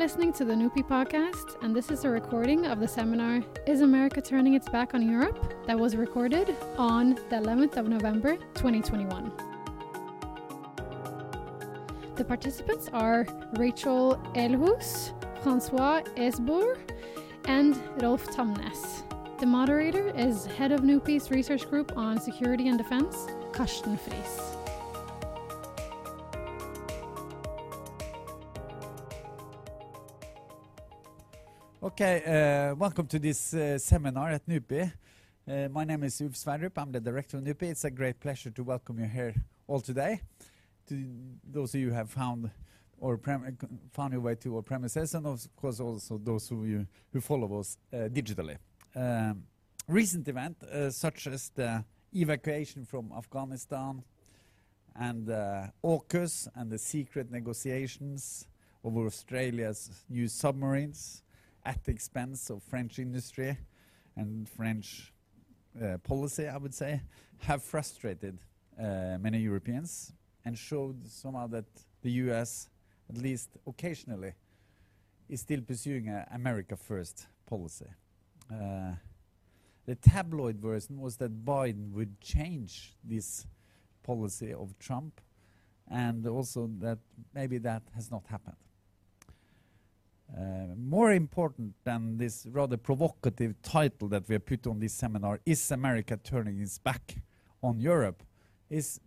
listening to the NUPI podcast, and this is a recording of the seminar Is America Turning Its Back on Europe? that was recorded on the 11th of November 2021. The participants are Rachel Ellehuus, Francois Heisbourg, and Rolf Tamnes. The moderator is head of NUPI's research group on security and defense, Karsten Friis. Okay, uh, welcome to this uh, seminar at NUPI. Uh, my name is Ulf Sverdrup. I'm the director of NUPI. It's a great pleasure to welcome you here all today. To those of you who have found or found your way to our premises, and of course also those of you who follow us digitally. Um, recent events, such as the evacuation from Afghanistan and AUKUS and the secret negotiations over Australia's new submarines at the expense of French industry and French uh, policy, I would say, have frustrated uh, many Europeans and showed somehow that the US, at least occasionally, is still pursuing an America first policy. Uh, the tabloid version was that Biden would change this policy of Trump, and also that maybe that has not happened. Uh, more important than this rather provocative title that we have put on this seminar, Is America Turning Its Back on Europe? Is,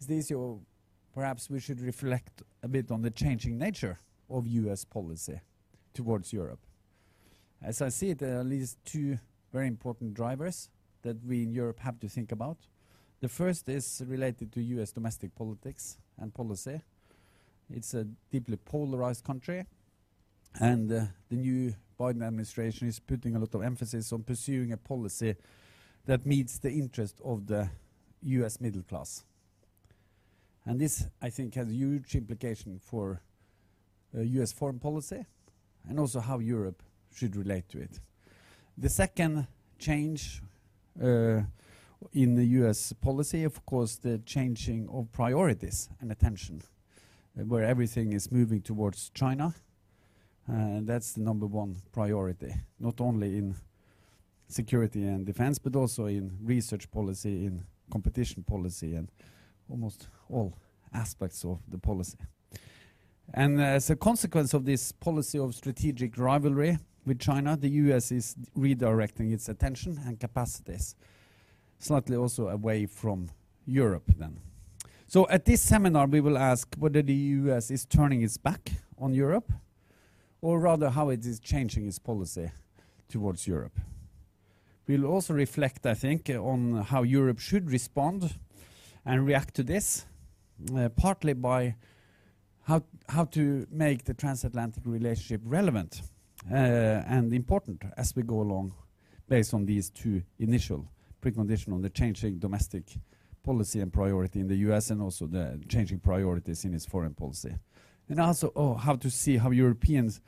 is this your, perhaps we should reflect a bit on the changing nature of US policy towards Europe. As I see it, there are at least two very important drivers that we in Europe have to think about. The first is related to US domestic politics and policy. It's a deeply polarized country and uh, the new Biden administration is putting a lot of emphasis on pursuing a policy that meets the interest of the US middle class. And this, I think, has huge implication for uh, US foreign policy and also how Europe should relate to it. The second change uh, in the US policy, of course, the changing of priorities and attention, uh, where everything is moving towards China Uh, that's the number one priority, not only in security and defense, but also in research policy, in competition policy, and almost all aspects of the policy. And as a consequence of this policy of strategic rivalry with China, the US is redirecting its attention and capacities slightly also away from Europe then. So at this seminar, we will ask whether the US is turning its back on Europe or rather how it is changing its policy towards Europe. We'll also reflect, I think, on how Europe should respond and react to this, uh, partly by how, how to make the transatlantic relationship relevant uh, and important as we go along based on these two initial preconditions on the changing domestic policy and priority in the US and also the changing priorities in its foreign policy and also oh, how to see how Europeans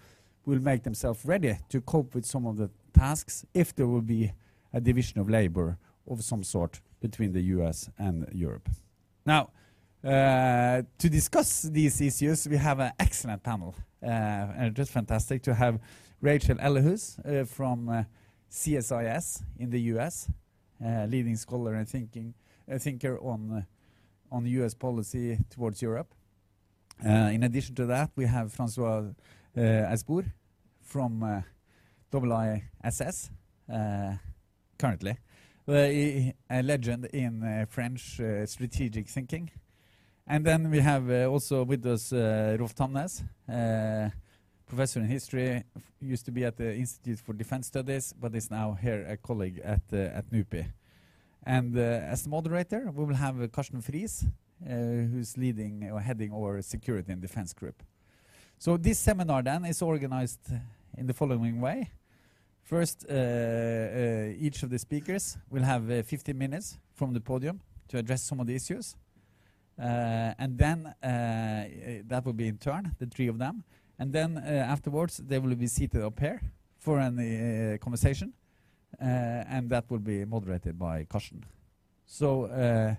will make themselves ready to cope with some of the tasks if there will be a division of labor of some sort between the US and Europe. Now, uh, to discuss these issues, we have an excellent panel. Uh, and just fantastic to have Rachel Ellehuus uh, from uh, CSIS in the US, uh, leading scholar and thinking, uh, thinker on, on US policy towards Europe. In addition to that, we have Francois uh, Heisbourg from uh, IISS, uh, currently. a legend in French strategic thinking. And then we have also with us Rolf Tamnes, professor in history, used to be at the Institute for Defense Studies, but is now here a colleague at uh, at NUPI. And uh, as the moderator, we will have uh, Karsten Friis, who's leading or heading our security and defense group. So this seminar then is organized in the following way. First, uh, uh, each of the speakers will have uh, 15 minutes from the podium to address some of the issues. Uh, and then uh, uh, that will be in turn, the three of them. And then afterwards, they will be seated up here for a conversation. and that will be moderated by Karsten. So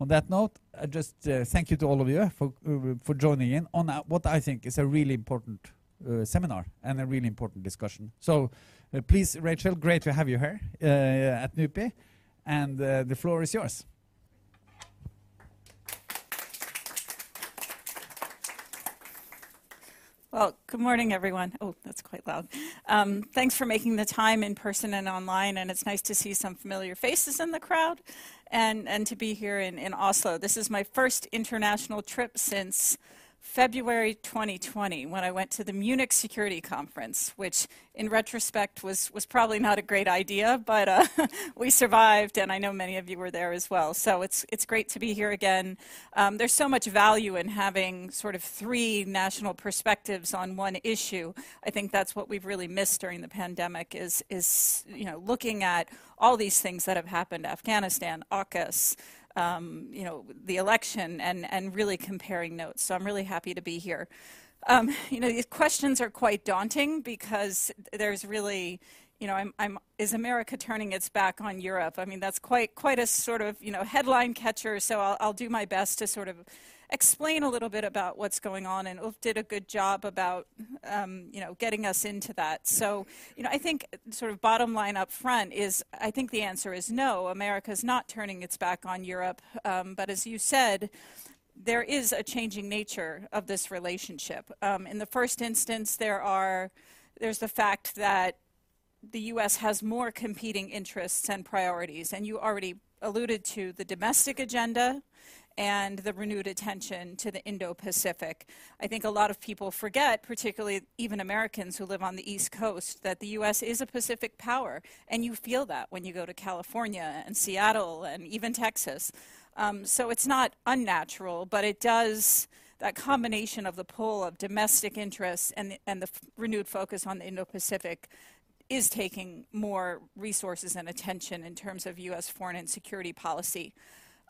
on that note, I just uh, thank you to all of you for uh, for joining in on uh, what I think is a really important uh, seminar and a really important discussion. So uh, please, Rachel, great to have you here uh, at NUPI, and the floor is yours. Well, good morning, everyone. Oh, that's quite loud. Um, thanks for making the time in person and online, and it's nice to see some familiar faces in the crowd and, and to be here in, in Oslo. This is my first international trip since February 2020 when I went to the Munich Security Conference, which in retrospect was, was probably not a great idea, but uh, we survived, and I know many of you were there as well. So it's, it's great to be here again. Um, there's so much value in having sort of three national perspectives on one issue. I think that's what we've really missed during the pandemic is, is you know, looking at all these things that have happened, Afghanistan, AUKUS, um, you know, the election and, and really comparing notes. So I'm really happy to be here. Um, you know, these questions are quite daunting because there's really, you know, I'm, I'm, is America turning its back on Europe? I mean, that's quite, quite a sort of, you know, headline catcher. So I'll, I'll do my best to sort of explain a little bit about what's going on, and Ulf did a good job about, um, you know, getting us into that. So, you know, I think sort of bottom line up front is, I think the answer is no. America is not turning its back on Europe, um, but as you said, there is a changing nature of this relationship. Um, in the first instance, there are there's the fact that the U.S. has more competing interests and priorities, and you already alluded to the domestic agenda and the renewed attention to the Indo Pacific. I think a lot of people forget, particularly even Americans who live on the East Coast, that the U.S. is a Pacific power. And you feel that when you go to California and Seattle and even Texas. Um, so it's not unnatural, but it does. That combination of the pull of domestic interests and the, and the f- renewed focus on the Indo Pacific is taking more resources and attention in terms of U.S. foreign and security policy.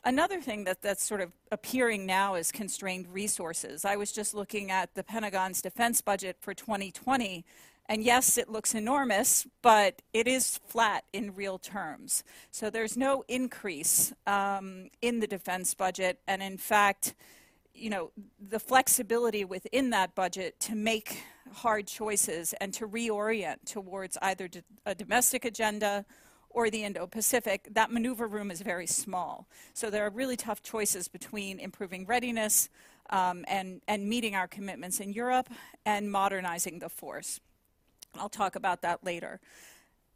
Another thing that, that's sort of appearing now is constrained resources. I was just looking at the Pentagon's defense budget for 2020, and yes, it looks enormous, but it is flat in real terms. So there's no increase um, in the defense budget, and in fact, you know, the flexibility within that budget to make hard choices and to reorient towards either a domestic agenda or the Indo Pacific, that maneuver room is very small. So there are really tough choices between improving readiness um, and, and meeting our commitments in Europe and modernizing the force. I'll talk about that later.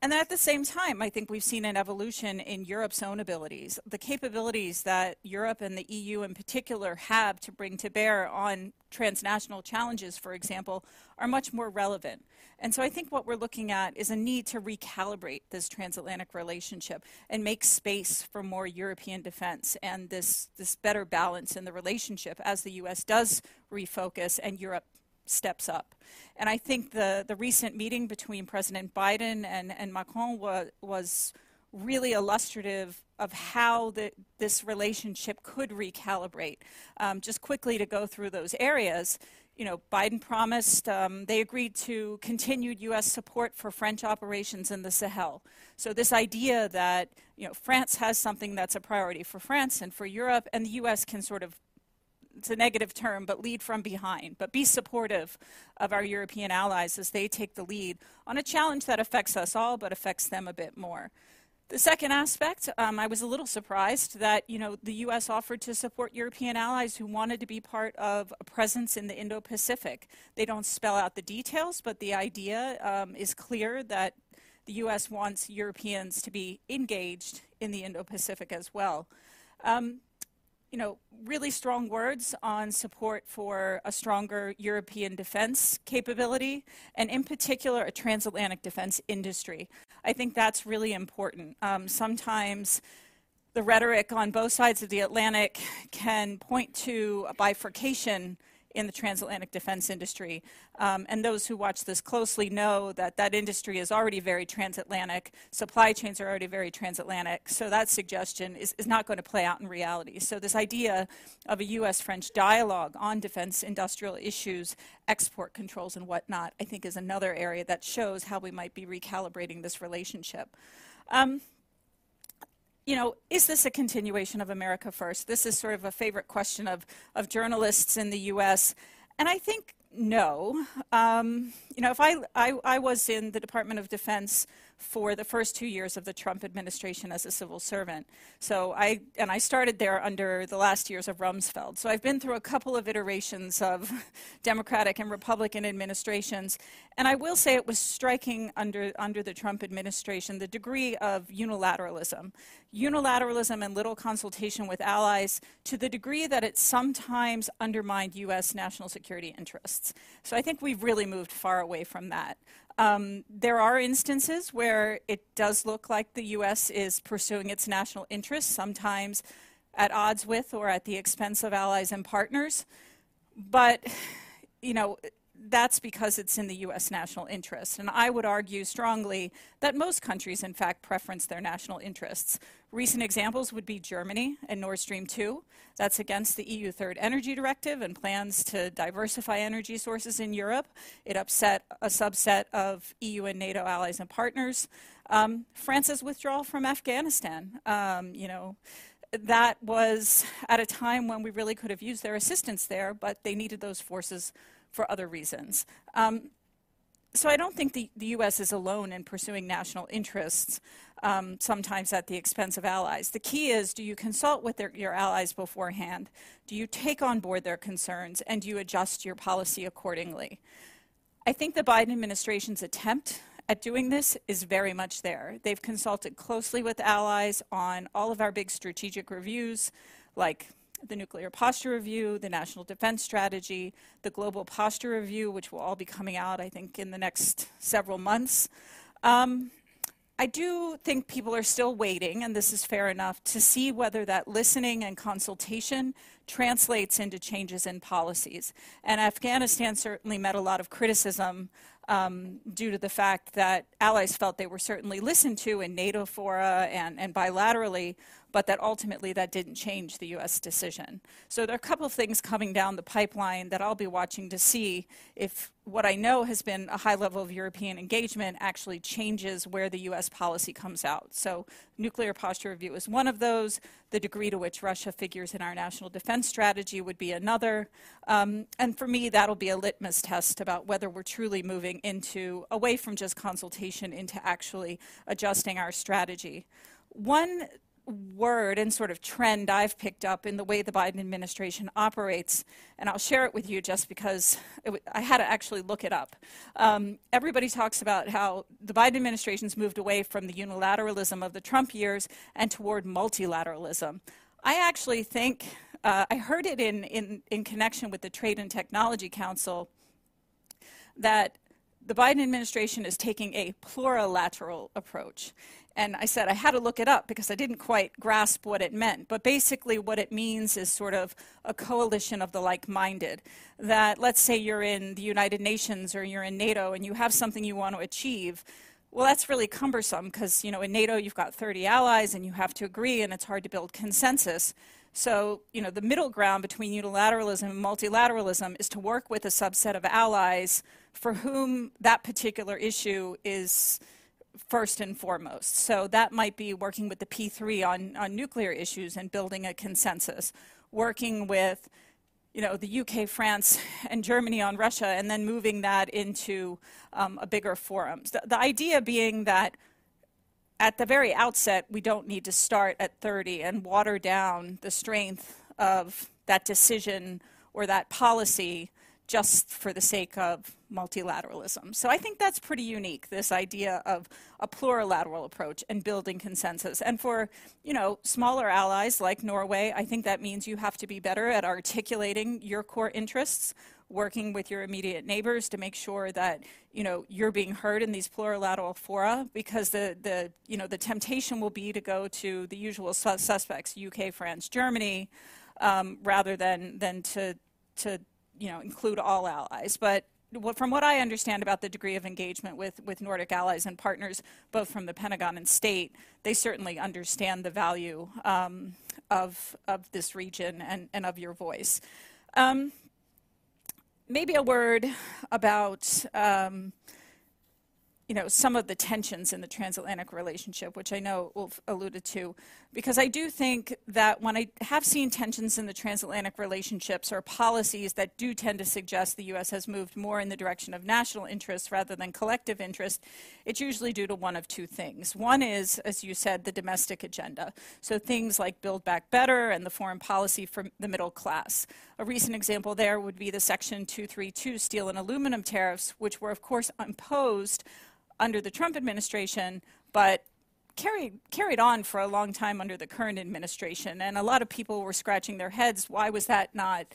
And then at the same time, I think we've seen an evolution in Europe's own abilities. The capabilities that Europe and the EU in particular have to bring to bear on transnational challenges, for example, are much more relevant. And so I think what we're looking at is a need to recalibrate this transatlantic relationship and make space for more European defense and this, this better balance in the relationship as the U.S. does refocus and Europe steps up. And I think the, the recent meeting between President Biden and, and Macron wa- was really illustrative of how the, this relationship could recalibrate. Um, just quickly to go through those areas, you know, Biden promised um, they agreed to continued U.S. support for French operations in the Sahel. So this idea that you know France has something that's a priority for France and for Europe, and the U.S. can sort of it's a negative term, but lead from behind, but be supportive of our European allies as they take the lead on a challenge that affects us all, but affects them a bit more. The second aspect, um, I was a little surprised that you know the U.S. offered to support European allies who wanted to be part of a presence in the Indo-Pacific. They don't spell out the details, but the idea um, is clear that the U.S. wants Europeans to be engaged in the Indo-Pacific as well. Um, you know, really strong words on support for a stronger European defense capability, and in particular, a transatlantic defense industry. I think that's really important. Um, sometimes the rhetoric on both sides of the Atlantic can point to a bifurcation in the transatlantic defense industry. Um, and those who watch this closely know that that industry is already very transatlantic. Supply chains are already very transatlantic. So that suggestion is, is not going to play out in reality. So this idea of a U.S. French dialogue on defense industrial issues, export controls, and whatnot, I think is another area that shows how we might be recalibrating this relationship. Um, you know, is this a continuation of America First? This is sort of a favorite question of, of journalists in the U.S. And I think no. Um, you know, if I, I, I was in the Department of Defense for the first two years of the Trump administration as a civil servant. So I and I started there under the last years of Rumsfeld. So I've been through a couple of iterations of Democratic and Republican administrations, and I will say it was striking under under the Trump administration the degree of unilateralism, unilateralism and little consultation with allies to the degree that it sometimes undermined U.S. national security interests. So I think we've really moved far away from that. Um, there are instances where it does look like the U.S. is pursuing its national interests, sometimes at odds with or at the expense of allies and partners. But, you know, that's because it's in the U.S. national interest. And I would argue strongly that most countries, in fact, preference their national interests. Recent examples would be Germany and Nord Stream 2. That's against the EU Third Energy Directive and plans to diversify energy sources in Europe. It upset a subset of EU and NATO allies and partners. Um, France's withdrawal from Afghanistan, um, you know, that was at a time when we really could have used their assistance there, but they needed those forces for other reasons. Um, so I don't think the, the, U.S. is alone in pursuing national interests, um, sometimes at the expense of allies. The key is, do you consult with their, your allies beforehand? Do you take on board their concerns? And do you adjust your policy accordingly? I think the Biden administration's attempt at doing this is very much there. They've consulted closely with allies on all of our big strategic reviews, like the Nuclear Posture Review, the National Defense Strategy, the Global Posture Review, which will all be coming out, I think, in the next several months. Um, I do think people are still waiting, and this is fair enough, to see whether that listening and consultation translates into changes in policies. And Afghanistan certainly met a lot of criticism um, due to the fact that allies felt they were certainly listened to in NATO fora and, and bilaterally, but that ultimately that didn't change the U.S. decision. So there are a couple of things coming down the pipeline that I'll be watching to see if what I know has been a high level of European engagement actually changes where the U.S. policy comes out. So nuclear posture review is one of those. The degree to which Russia figures in our national defense strategy would be another. Um, and for me, that'll be a litmus test about whether we're truly moving into away from just consultation into actually adjusting our strategy. One word and sort of trend I've picked up in the way the Biden administration operates, and I'll share it with you just because I had to actually look it up. Um, everybody talks about how the Biden administration's moved away from the unilateralism of the Trump years and toward multilateralism. I actually think, uh, I heard it in, in, in connection with the Trade and Technology Council, that the Biden administration is taking a plurilateral approach. And I said I had to look it up because I didn't quite grasp what it meant. But basically, what it means is sort of a coalition of the like minded. That let's say you're in the United Nations or you're in NATO and you have something you want to achieve. Well, that's really cumbersome because, you know, in NATO you've got 30 allies and you have to agree and it's hard to build consensus. So, you know, the middle ground between unilateralism and multilateralism is to work with a subset of allies for whom that particular issue is first and foremost. So that might be working with the P3 on, on nuclear issues and building a consensus, working with you know, the UK, France, and Germany on Russia, and then moving that into um, a bigger forum. The, the idea being that at the very outset, we don't need to start at 30 and water down the strength of that decision or that policy just for the sake of multilateralism. So I think that's pretty unique, this idea of a plurilateral approach and building consensus. And for, you know, smaller allies like Norway, I think that means you have to be better at articulating your core interests, working with your immediate neighbors to make sure that, you know, you're being heard in these plurilateral fora because the, the you know, the temptation will be to go to the usual su suspects, UK, France, Germany, um, rather than, than to, to you know, include all allies. But from what I understand about the degree of engagement with, with Nordic allies and partners, both from the Pentagon and state, they certainly understand the value um, of, of this region and, and of your voice. Um, maybe a word about um, you know, some of the tensions in the transatlantic relationship, which I know Ulf alluded to, because I do think that when I have seen tensions in the transatlantic relationships or policies that do tend to suggest the U.S. has moved more in the direction of national interest rather than collective interest, it's usually due to one of two things. One is, as you said, the domestic agenda. So things like Build Back Better and the foreign policy for the middle class. A recent example there would be the Section 232 steel and aluminum tariffs, which were, of course, imposed under the Trump administration, but carried carried on for a long time under the current administration. And a lot of people were scratching their heads. Why was that not,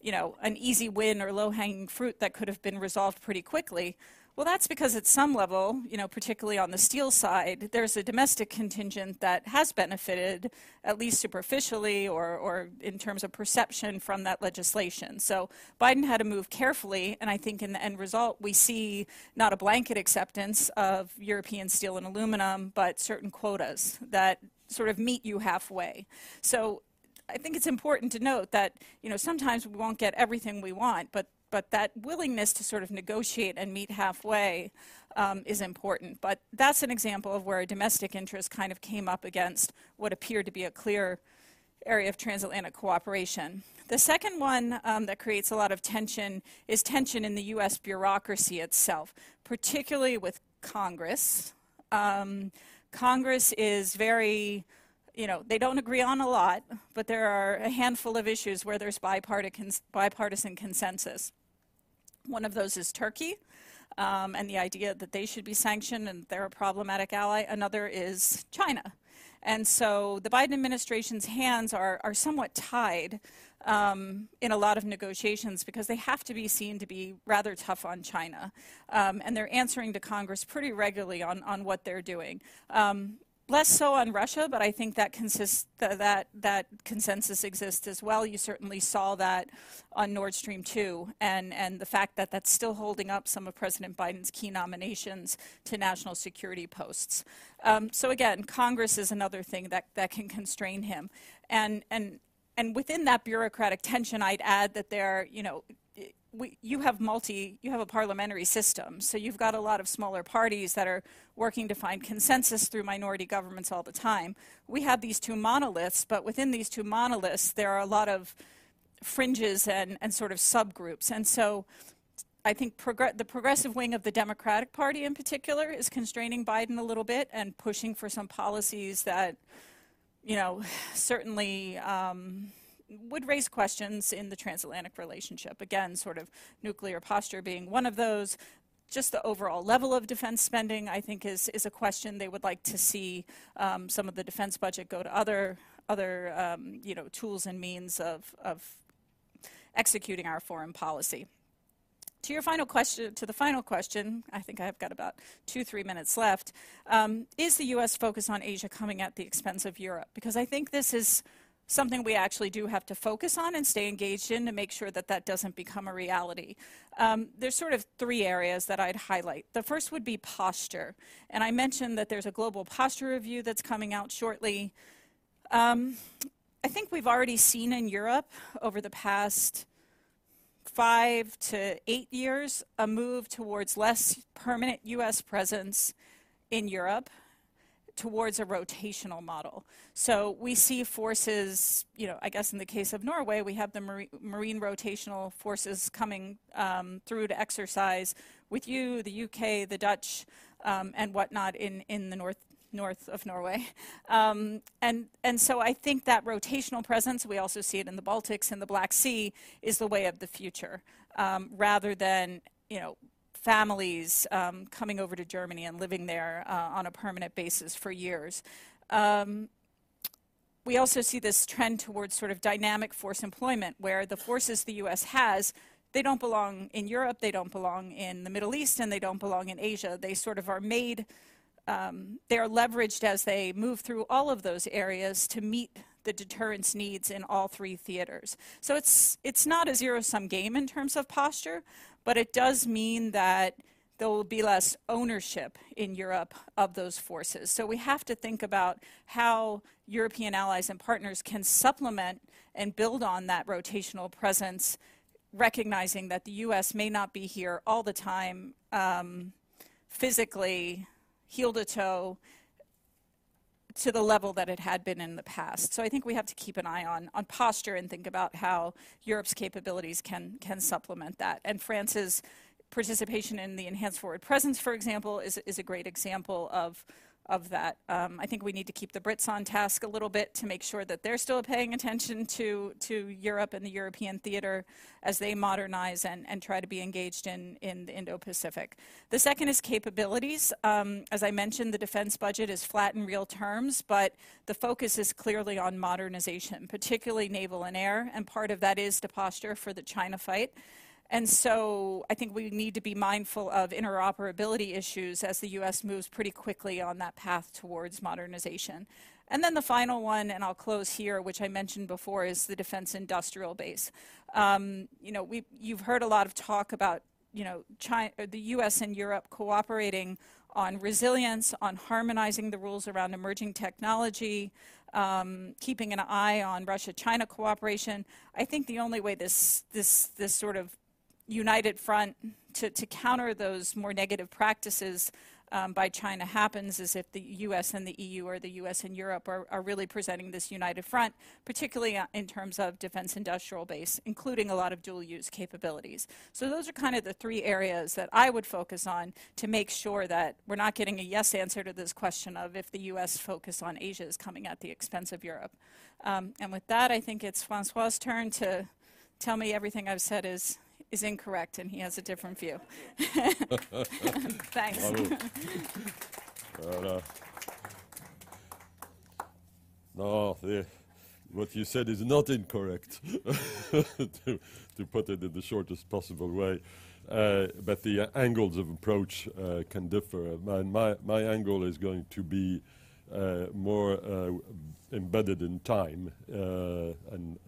you know, an easy win or low hanging fruit that could have been resolved pretty quickly? Well, that's because at some level, you know, particularly on the steel side, there's a domestic contingent that has benefited, at least superficially or, or in terms of perception from that legislation. So Biden had to move carefully, and I think in the end result, we see not a blanket acceptance of European steel and aluminum, but certain quotas that sort of meet you halfway. So I think it's important to note that you know sometimes we won't get everything we want, but but that willingness to sort of negotiate and meet halfway um, is important. But that's an example of where a domestic interest kind of came up against what appeared to be a clear area of transatlantic cooperation. The second one um, that creates a lot of tension is tension in the U.S. bureaucracy itself, particularly with Congress. Um, Congress is very you know, they don't agree on a lot, but there are a handful of issues where there's bipartisan, bipartisan consensus. One of those is Turkey. Um, and the idea that they should be sanctioned and they're a problematic ally. Another is China. And so the Biden administration's hands are, are somewhat tied um, in a lot of negotiations because they have to be seen to be rather tough on China. Um, and they're answering to Congress pretty regularly on, on what they're doing. Um, less so on Russia, but I think that consists th- that that consensus exists as well. You certainly saw that on Nord Stream 2, and and the fact that that's still holding up some of President Biden's key nominations to national security posts. Um, so again, Congress is another thing that that can constrain him, and and. And within that bureaucratic tension, I'd add that there, you know, we, you have multi, you have a parliamentary system, so you've got a lot of smaller parties that are working to find consensus through minority governments all the time. We have these two monoliths, but within these two monoliths, there are a lot of fringes and, and sort of subgroups. And so I think the progressive wing of the Democratic Party in particular is constraining Biden a little bit and pushing for some policies that, you know, certainly. Um, would raise questions in the transatlantic relationship. Again, sort of nuclear posture being one of those. Just the overall level of defense spending, I think, is, is a question they would like to see um, some of the defense budget go to other other um, you know tools and means of, of executing our foreign policy. To your final question, to the final question, I think I've got about two, three minutes left. Um, is the U.S. focus on Asia coming at the expense of Europe? Because I think this is something we actually do have to focus on and stay engaged in to make sure that that doesn't become a reality. Um, there's sort of three areas that I'd highlight. The first would be posture. And I mentioned that there's a global posture review that's coming out shortly. Um, I think we've already seen in Europe over the past five to eight years a move towards less permanent U.S. presence in Europe towards a rotational model. So we see forces, you know, I guess in the case of Norway, we have the marine, marine rotational forces coming um, through to exercise with you, the UK, the Dutch, um, and whatnot in, in the north north of Norway. Um, and, and so I think that rotational presence, we also see it in the Baltics and the Black Sea, is the way of the future, um, rather than, you know, families um, coming over to Germany and living there uh, on a permanent basis for years. Um, we also see this trend towards sort of dynamic force employment, where the forces the U.S. has, they don't belong in Europe, they don't belong in the Middle East, and they don't belong in Asia. They sort of are made, um, they're leveraged as they move through all of those areas to meet the deterrence needs in all three theaters. So it's it's not a zero sum game in terms of posture, but it does mean that there will be less ownership in Europe of those forces. So we have to think about how European allies and partners can supplement and build on that rotational presence, recognizing that the U.S. may not be here all the time. Um, physically, heel to toe, to the level that it had been in the past. So I think we have to keep an eye on, on posture and think about how Europe's capabilities can, can supplement that. And France's participation in the enhanced forward presence, for example, is, is a great example of of that. Um, I think we need to keep the Brits on task a little bit to make sure that they're still paying attention to, to Europe and the European theater as they modernize and, and try to be engaged in, in the Indo-Pacific. The second is capabilities. Um, as I mentioned, the defense budget is flat in real terms, but the focus is clearly on modernization, particularly naval and air, and part of that is to posture for the China fight. And so I think we need to be mindful of interoperability issues as the U.S. moves pretty quickly on that path towards modernization. And then the final one, and I'll close here, which I mentioned before, is the defense industrial base. Um, you know, we, you've heard a lot of talk about, you know, China, the U.S. and Europe cooperating on resilience, on harmonizing the rules around emerging technology, um, keeping an eye on Russia-China cooperation. I think the only way this this this sort of united front to, to counter those more negative practices um, by China happens is if the U.S. and the EU or the U.S. and Europe are, are really presenting this united front, particularly uh, in terms of defense industrial base, including a lot of dual use capabilities. So those are kind of the three areas that I would focus on to make sure that we're not getting a yes answer to this question of if the U.S. focus on Asia is coming at the expense of Europe. Um, and with that, I think it's Francois' turn to tell me everything I've said is is incorrect and he has a different view. Thanks. uh, no, the, what you said is not incorrect, to, to, put it in the shortest possible way. Uh, but the uh, angles of approach uh, can differ. My, my, my, angle is going to be uh, more uh, embedded in time and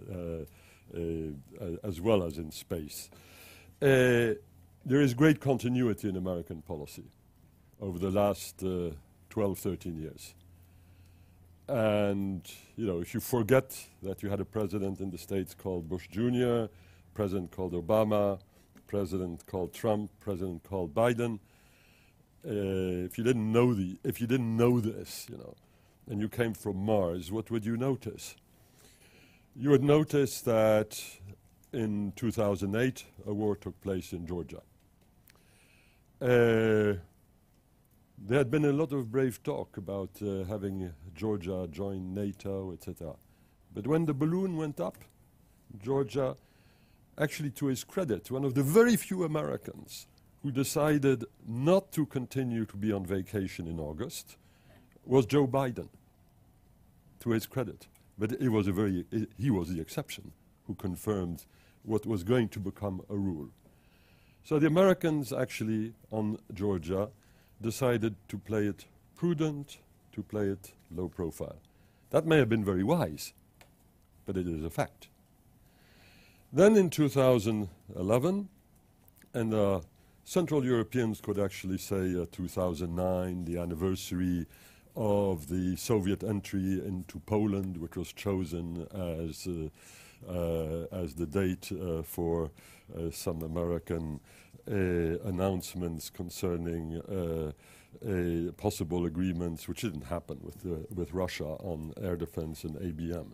as well as in space. Uh, there is great continuity in American policy over the last uh, 12, 13 years. And, you know, if you forget that you had a president in the States called Bush Jr., president called Obama, president called Trump, president called Biden, uh, if you didn't know the, if you didn't know this, you know, and you came from Mars, what would you notice? You would notice that in 2008, a war took place in Georgia. Uh, there had been a lot of brave talk about uh, having Georgia join NATO, etc. But when the balloon went up, Georgia, actually to his credit, one of the very few Americans who decided not to continue to be on vacation in August was Joe Biden, to his credit. But it was a very, it, he was the exception who confirmed what was going to become a rule. So the Americans actually on Georgia decided to play it prudent, to play it low profile. That may have been very wise, but it is a fact. Then in 2011, and uh, Central Europeans could actually say uh, 2009, the anniversary of the Soviet entry into Poland, which was chosen as uh, uh, as the date uh, for some American announcements concerning possible agreements, which didn't happen with, with Russia on air defense and ABM.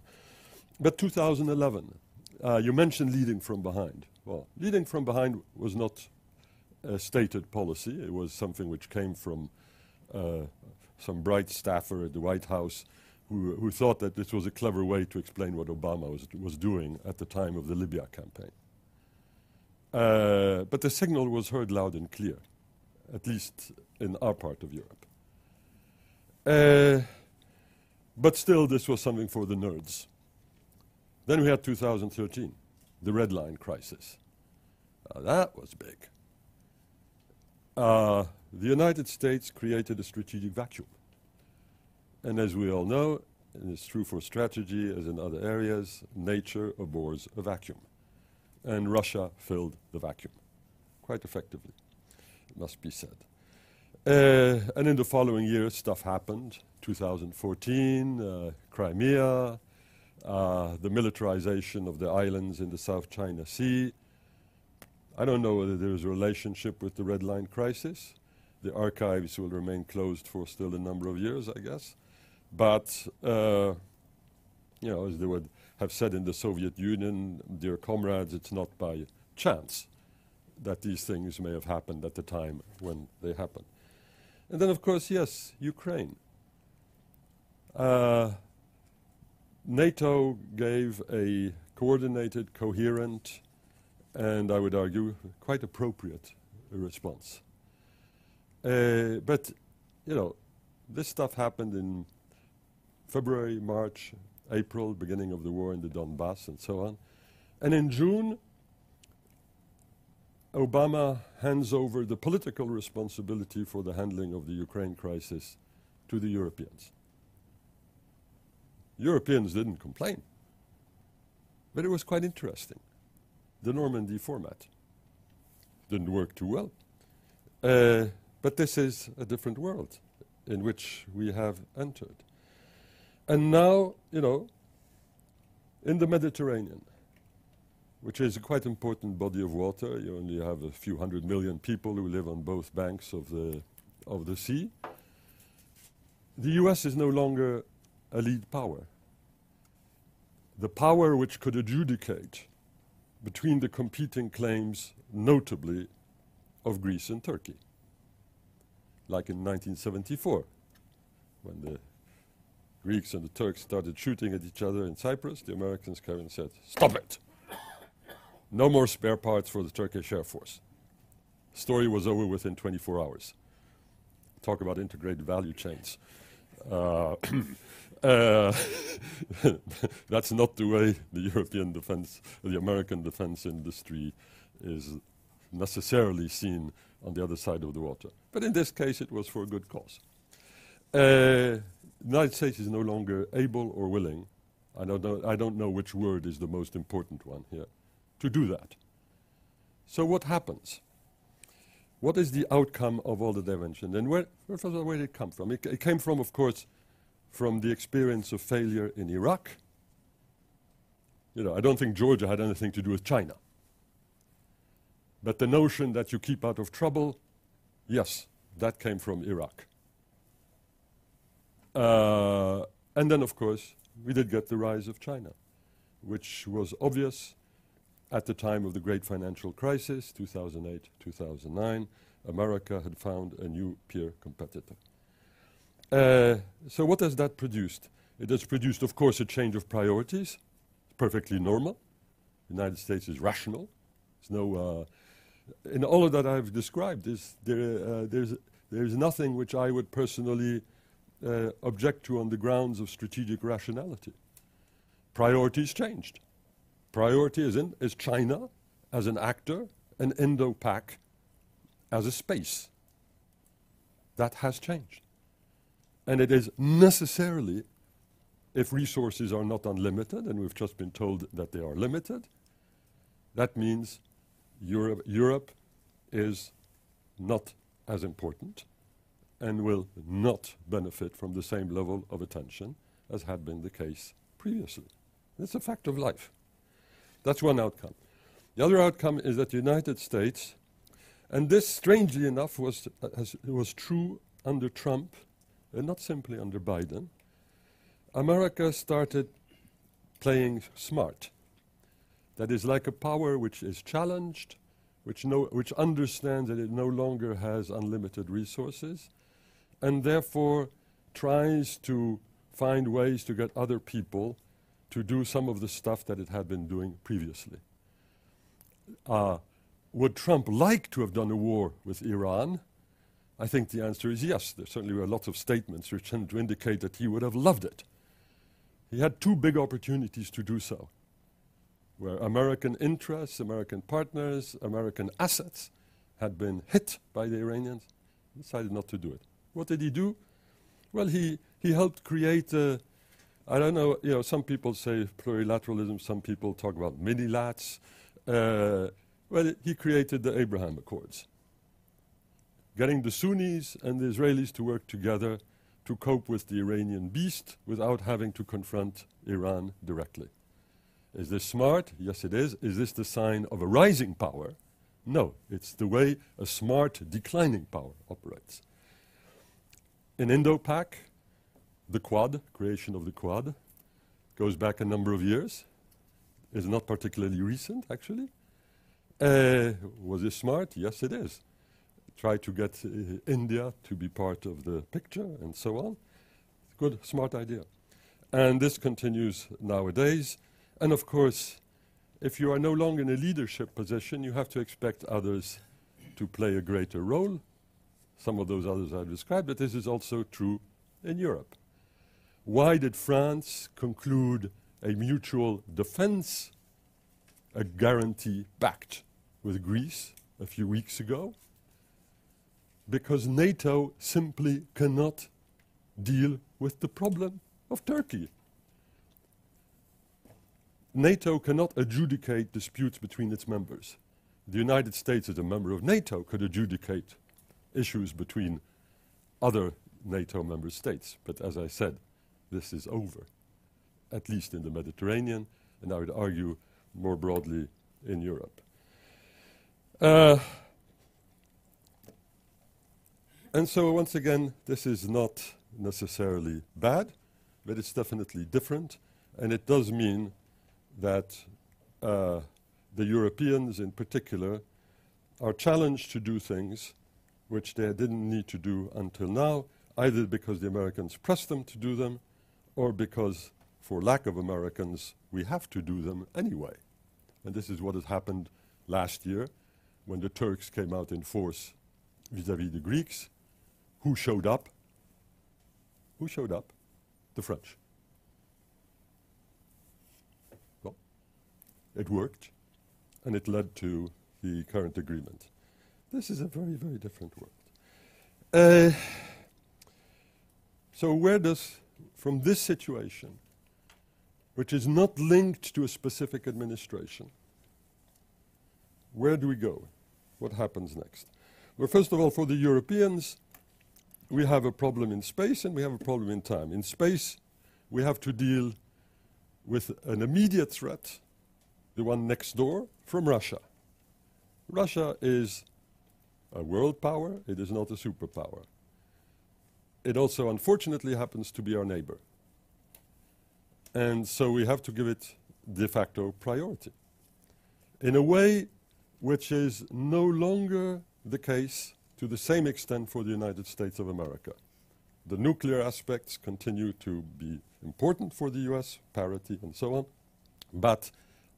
But 2011, you mentioned leading from behind. Well, leading from behind was not a stated policy. It was something which came from uh, some bright staffer at the White House who, who thought that this was a clever way to explain what Obama was, was doing at the time of the Libya campaign. Uh, but the signal was heard loud and clear, at least in our part of Europe. Uh, but still, this was something for the nerds. Then we had 2013, the red line crisis. Now that was big. Uh, the United States created a strategic vacuum. And as we all know, and it's true for strategy as in other areas, nature abhors a vacuum. And Russia filled the vacuum quite effectively, it must be said. Uh, and in the following years, stuff happened. 2014, uh, Crimea, uh, the militarization of the islands in the South China Sea. I don't know whether there is a relationship with the Red Line crisis. The archives will remain closed for still a number of years, I guess. But, uh, you know, as they would have said in the Soviet Union, dear comrades, it's not by chance that these things may have happened at the time when they happened. And then, of course, yes, Ukraine. Uh, NATO gave a coordinated, coherent, and I would argue quite appropriate response. Uh, but, you know, this stuff happened in February, March, April, beginning of the war in the Donbass, and so on. And in June, Obama hands over the political responsibility for the handling of the Ukraine crisis to the Europeans. Europeans didn't complain, but it was quite interesting. The Normandy format didn't work too well. Uh, but this is a different world in which we have entered. And now, you know, in the Mediterranean, which is a quite important body of water, you only have a few hundred million people who live on both banks of the, of the sea. The US is no longer a lead power. The power which could adjudicate between the competing claims, notably of Greece and Turkey, like in 1974, when the Greeks and the Turks started shooting at each other in Cyprus, the Americans came and said, Stop it! No more spare parts for the Turkish Air Force. Story was over within 24 hours. Talk about integrated value chains. Uh, uh, that's not the way the European defense, the American defense industry is necessarily seen on the other side of the water. But in this case, it was for a good cause. Uh, the United States is no longer able or willing, I don't, know, I don't know which word is the most important one here, to do that. So what happens? What is the outcome of all the I mentioned? And where, first of all, where did it come from? It, it came from, of course, from the experience of failure in Iraq. You know, I don't think Georgia had anything to do with China. But the notion that you keep out of trouble, yes, that came from Iraq. Uh, and then, of course, we did get the rise of China, which was obvious at the time of the great financial crisis, 2008 2009. America had found a new peer competitor. Uh, so, what has that produced? It has produced, of course, a change of priorities. It's perfectly normal. The United States is rational. There's no. Uh, in all of that I've described, is there, uh, there's, there's nothing which I would personally uh, object to on the grounds of strategic rationality. Priorities changed. Priority is, in, is China as an actor and Indo-Pac as a space. That has changed. And it is necessarily, if resources are not unlimited, and we've just been told that they are limited, that means Europe, Europe is not as important and will not benefit from the same level of attention as had been the case previously. It's a fact of life. That's one outcome. The other outcome is that the United States, and this strangely enough was, uh, was true under Trump and not simply under Biden, America started playing smart. That is like a power which is challenged, which, no, which understands that it no longer has unlimited resources, and therefore tries to find ways to get other people to do some of the stuff that it had been doing previously. Uh, would Trump like to have done a war with Iran? I think the answer is yes. There certainly were lots of statements which tend to indicate that he would have loved it. He had two big opportunities to do so, where American interests, American partners, American assets had been hit by the Iranians, decided not to do it. What did he do? Well, he, he helped create a, I don't know, you know, some people say plurilateralism, some people talk about mini-lats. Uh, well, he created the Abraham Accords, getting the Sunnis and the Israelis to work together to cope with the Iranian beast without having to confront Iran directly. Is this smart? Yes, it is. Is this the sign of a rising power? No, it's the way a smart declining power operates. In Indo-Pac, the Quad, creation of the Quad, goes back a number of years. Is not particularly recent, actually. Uh, was it smart? Yes, it is. Try to get uh, India to be part of the picture and so on. Good, smart idea. And this continues nowadays. And of course, if you are no longer in a leadership position, you have to expect others to play a greater role. Some of those others I've described, but this is also true in Europe. Why did France conclude a mutual defense, a guarantee pact with Greece a few weeks ago? Because NATO simply cannot deal with the problem of Turkey. NATO cannot adjudicate disputes between its members. The United States, as a member of NATO, could adjudicate issues between other NATO member states. But as I said, this is over, at least in the Mediterranean, and I would argue more broadly in Europe. Uh, and so, once again, this is not necessarily bad, but it's definitely different, and it does mean that uh, the Europeans, in particular, are challenged to do things which they didn't need to do until now, either because the Americans pressed them to do them or because, for lack of Americans, we have to do them anyway. And this is what has happened last year when the Turks came out in force vis-à-vis the Greeks. Who showed up? Who showed up? The French. It worked, and it led to the current agreement. This is a very, very different world. Uh, so where does from this situation, which is not linked to a specific administration, where do we go? What happens next? Well, first of all, for the Europeans, we have a problem in space and we have a problem in time. In space, we have to deal with an immediate threat, the one next door, from Russia. Russia is a world power, it is not a superpower it also unfortunately happens to be our neighbor. And so we have to give it de facto priority in a way which is no longer the case to the same extent for the United States of America. The nuclear aspects continue to be important for the US, parity and so on, but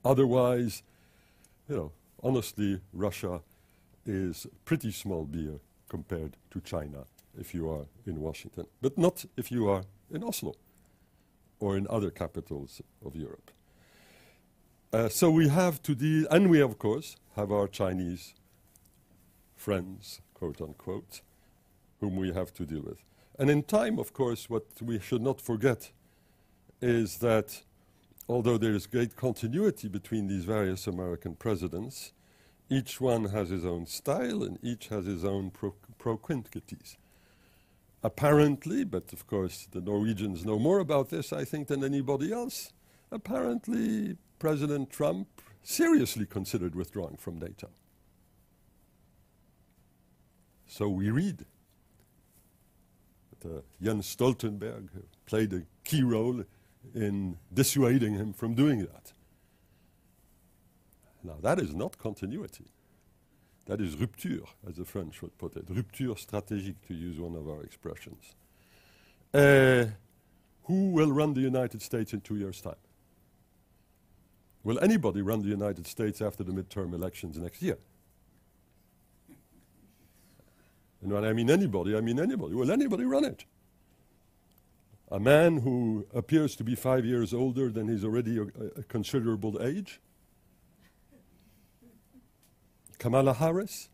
otherwise, you know, honestly, Russia is pretty small beer compared to China if you are in Washington, but not if you are in Oslo or in other capitals of Europe. Uh, so we have to deal, and we of course have our Chinese friends, quote unquote, whom we have to deal with. And in time, of course, what we should not forget is that although there is great continuity between these various American presidents, each one has his own style and each has his own pro- proclivities apparently, but of course the Norwegians know more about this, I think, than anybody else. Apparently, President Trump seriously considered withdrawing from NATO. So we read that uh, Jens Stoltenberg played a key role in dissuading him from doing that. Now, that is not continuity. That is rupture, as the French would put it. Rupture stratégique, to use one of our expressions. Uh, who will run the United States in two years' time? Will anybody run the United States after the midterm elections next year? And when I mean anybody, I mean anybody. Will anybody run it? A man who appears to be five years older than he's already a, a considerable age? Kamala Harris,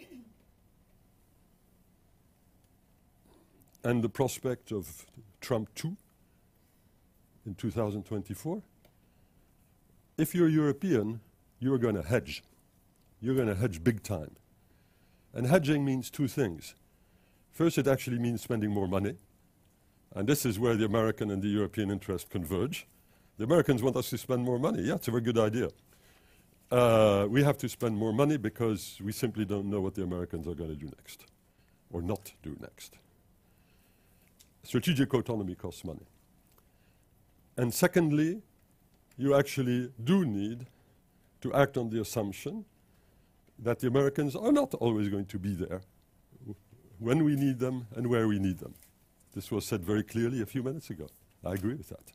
and the prospect of Trump 2 in 2024. If you're European, you're going to hedge. You're going to hedge big time. And hedging means two things. First, it actually means spending more money. And this is where the American and the European interest converge. The Americans want us to spend more money. Yeah, it's a very good idea. uh, we have to spend more money because we simply don't know what the Americans are going to do next or not do next. Strategic autonomy costs money. And secondly, you actually do need to act on the assumption that the Americans are not always going to be there when we need them and where we need them. This was said very clearly a few minutes ago. I agree with that.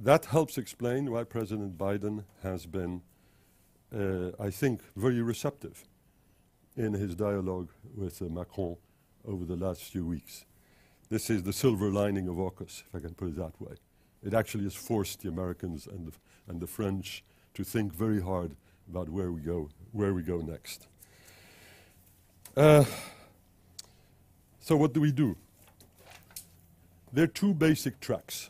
That helps explain why President Biden has been, uh, I think, very receptive in his dialogue with uh, Macron over the last few weeks. This is the silver lining of AUKUS, if I can put it that way. It actually has forced the Americans and the, and the French to think very hard about where we go, where we go next. Uh, so what do we do? There are two basic tracks.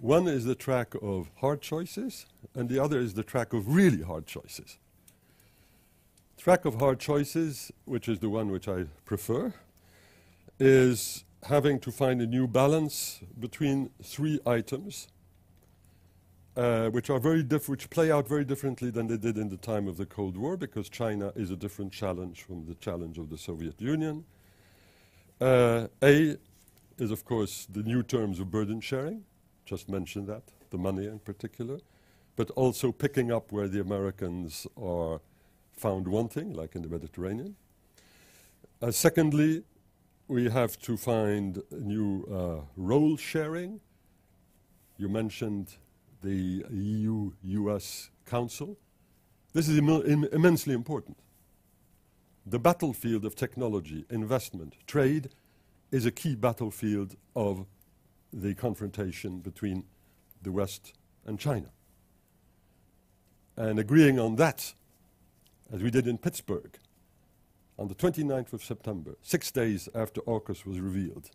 One is the track of hard choices, and the other is the track of really hard choices. Track of hard choices, which is the one which I prefer, is having to find a new balance between three items, uh, which are very diff- which play out very differently than they did in the time of the Cold War, because China is a different challenge from the challenge of the Soviet Union. Uh, a is, of course, the new terms of burden sharing. Just mentioned that, the money in particular, but also picking up where the Americans are found wanting, like in the Mediterranean. Uh, secondly, we have to find new uh, role sharing. You mentioned the EU US Council. This is Im- Im- immensely important. The battlefield of technology, investment, trade is a key battlefield of the confrontation between the West and China. And agreeing on that, as we did in Pittsburgh, on the 29th of September, six days after AUKUS was revealed,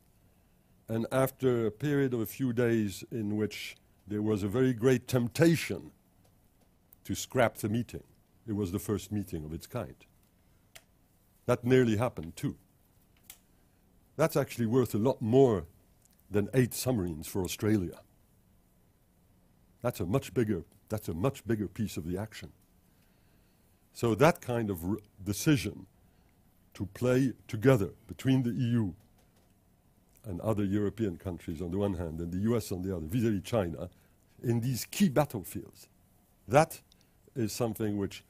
and after a period of a few days in which there was a very great temptation to scrap the meeting. It was the first meeting of its kind. That nearly happened too. That's actually worth a lot more than eight submarines for Australia. That's a much bigger, that's a much bigger piece of the action. So that kind of decision to play together between the EU and other European countries on the one hand and the US on the other, vis-à-vis China, in these key battlefields. That is something which,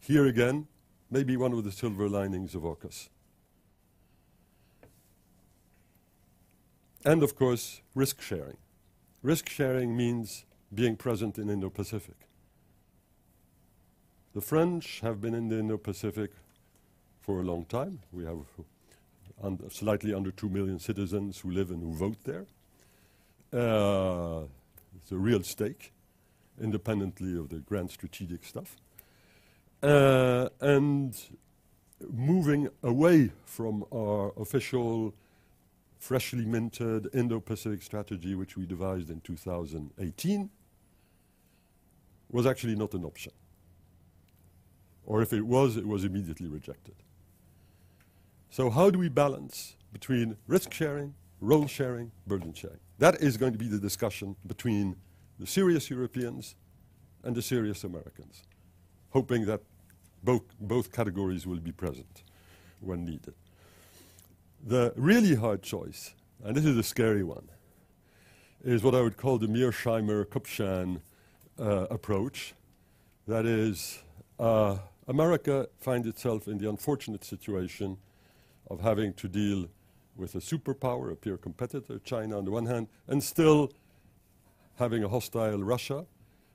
here again, may be one of the silver linings of AUKUS. And of course, risk sharing. Risk sharing means being present in Indo Pacific. The French have been in the Indo Pacific for a long time. We have un- slightly under 2 million citizens who live and who vote there. Uh, it's a real stake, independently of the grand strategic stuff. Uh, and moving away from our official freshly minted Indo-Pacific strategy, which we devised in 2018, was actually not an option. Or if it was, it was immediately rejected. So how do we balance between risk sharing, role sharing, burden sharing? That is going to be the discussion between the serious Europeans and the serious Americans, hoping that both, both categories will be present when needed. The really hard choice, and this is a scary one, is what I would call the Mearsheimer Kupchan uh, approach. That is, uh, America finds itself in the unfortunate situation of having to deal with a superpower, a peer competitor, China on the one hand, and still having a hostile Russia,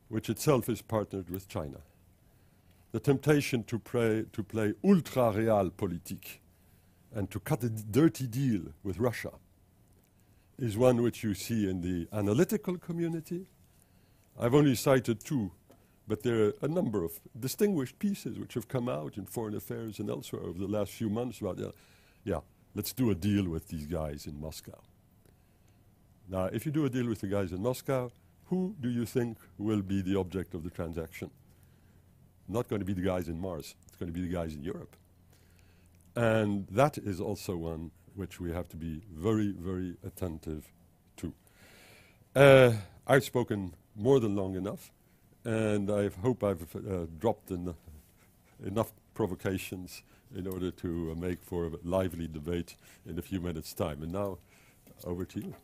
which itself is partnered with China. The temptation to, pray, to play ultra real realpolitik and to cut a dirty deal with Russia is one which you see in the analytical community. I've only cited two, but there are a number of distinguished pieces which have come out in foreign affairs and elsewhere over the last few months about, yeah, yeah let's do a deal with these guys in Moscow. Now, if you do a deal with the guys in Moscow, who do you think will be the object of the transaction? Not going to be the guys in Mars, it's going to be the guys in Europe. And that is also one which we have to be very, very attentive to. Uh, I've spoken more than long enough. and I hope I've uh, dropped en enough provocations in order to uh, make for a lively debate in a few minutes' time. And now, over to you.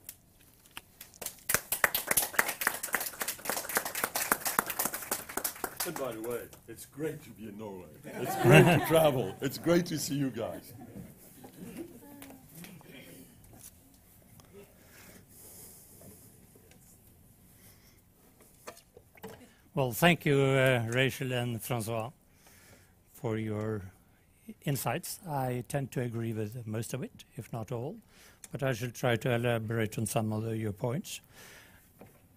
And by the way, it's great to be in Norway. It's great to travel. It's great to see you guys. Well, thank you, uh, Rachel and Francois, for your insights. I tend to agree with most of it, if not all, but I shall try to elaborate on some of the, your points.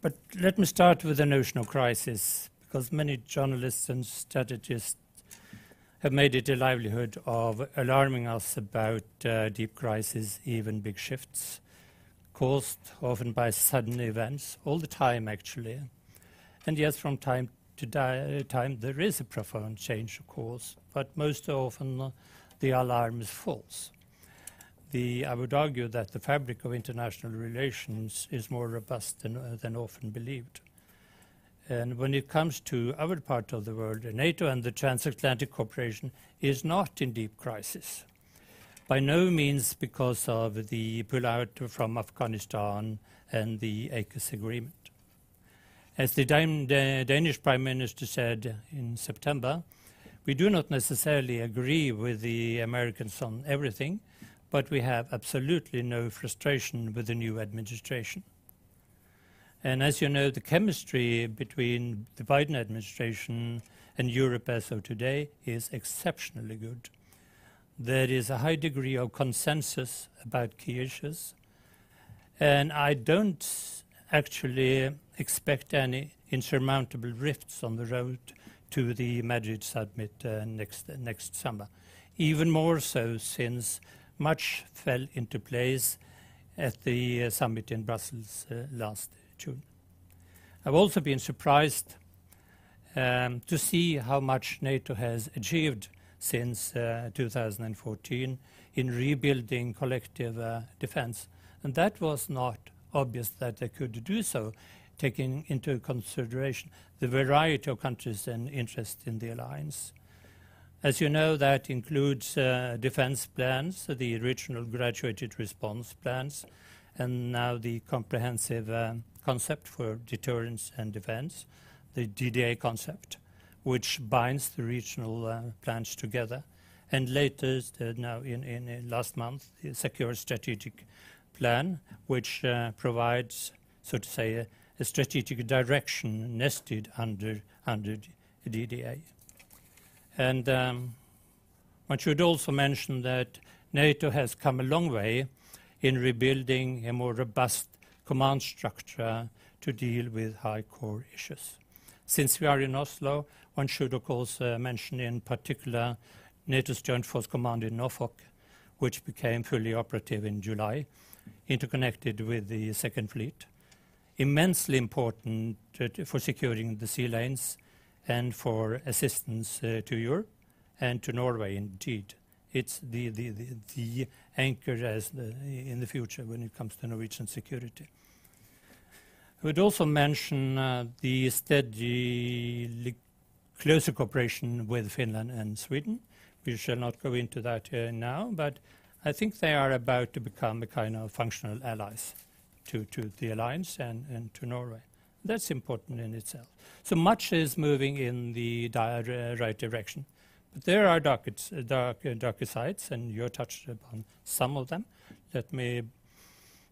But let me start with the notion of crisis, because many journalists and strategists have made it a livelihood of alarming us about uh, deep crises, even big shifts, caused often by sudden events, all the time actually. And yes, from time to time there is a profound change, of course, but most often uh, the alarm is false. The, I would argue that the fabric of international relations is more robust than, uh, than often believed. And when it comes to our part of the world, NATO and the transatlantic cooperation is not in deep crisis. By no means because of the pullout from Afghanistan and the AUKUS agreement. As the Danish Prime Minister said in September, we do not necessarily agree with the Americans on everything, but we have absolutely no frustration with the new administration. And as you know, the chemistry between the Biden administration and Europe as of today is exceptionally good. There is a high degree of consensus about key issues. And I don't actually expect any insurmountable rifts on the road to the Madrid summit uh, next, next summer. Even more so since much fell into place at the uh, summit in Brussels uh, last June. I've also been surprised um, to see how much NATO has achieved since uh, 2014 in rebuilding collective uh, defense. And that was not obvious that they could do so, taking into consideration the variety of countries and interests in the alliance. As you know, that includes uh, defense plans, the original graduated response plans, and now the comprehensive uh, concept for deterrence and defense, the DDA concept, which binds the regional uh, plans together. And latest, uh, now in, in, last month, the secure strategic plan, which uh, provides, so to say, a, a, strategic direction nested under, under DDA. And um, one should also mention that NATO has come a long way in rebuilding a more robust command structure to deal with high core issues. Since we are in Oslo, one should, of course, uh, mention in particular NATO's Joint Force Command in Norfolk, which became fully operative in July, interconnected with the Second Fleet. Immensely important for securing the sea lanes and for assistance uh, to Europe and to Norway, indeed. It's the, the, the, the anchor as the, in the future when it comes to Norwegian security. I would also mention uh, the steady closer cooperation with Finland and Sweden. We shall not go into that uh, now, but I think they are about to become a kind of functional allies to, the alliance and, to Norway. That's important in itself. So much is moving in the right direction. But there are darker, dark, uh, darker sides, and you touched upon some of them. Let me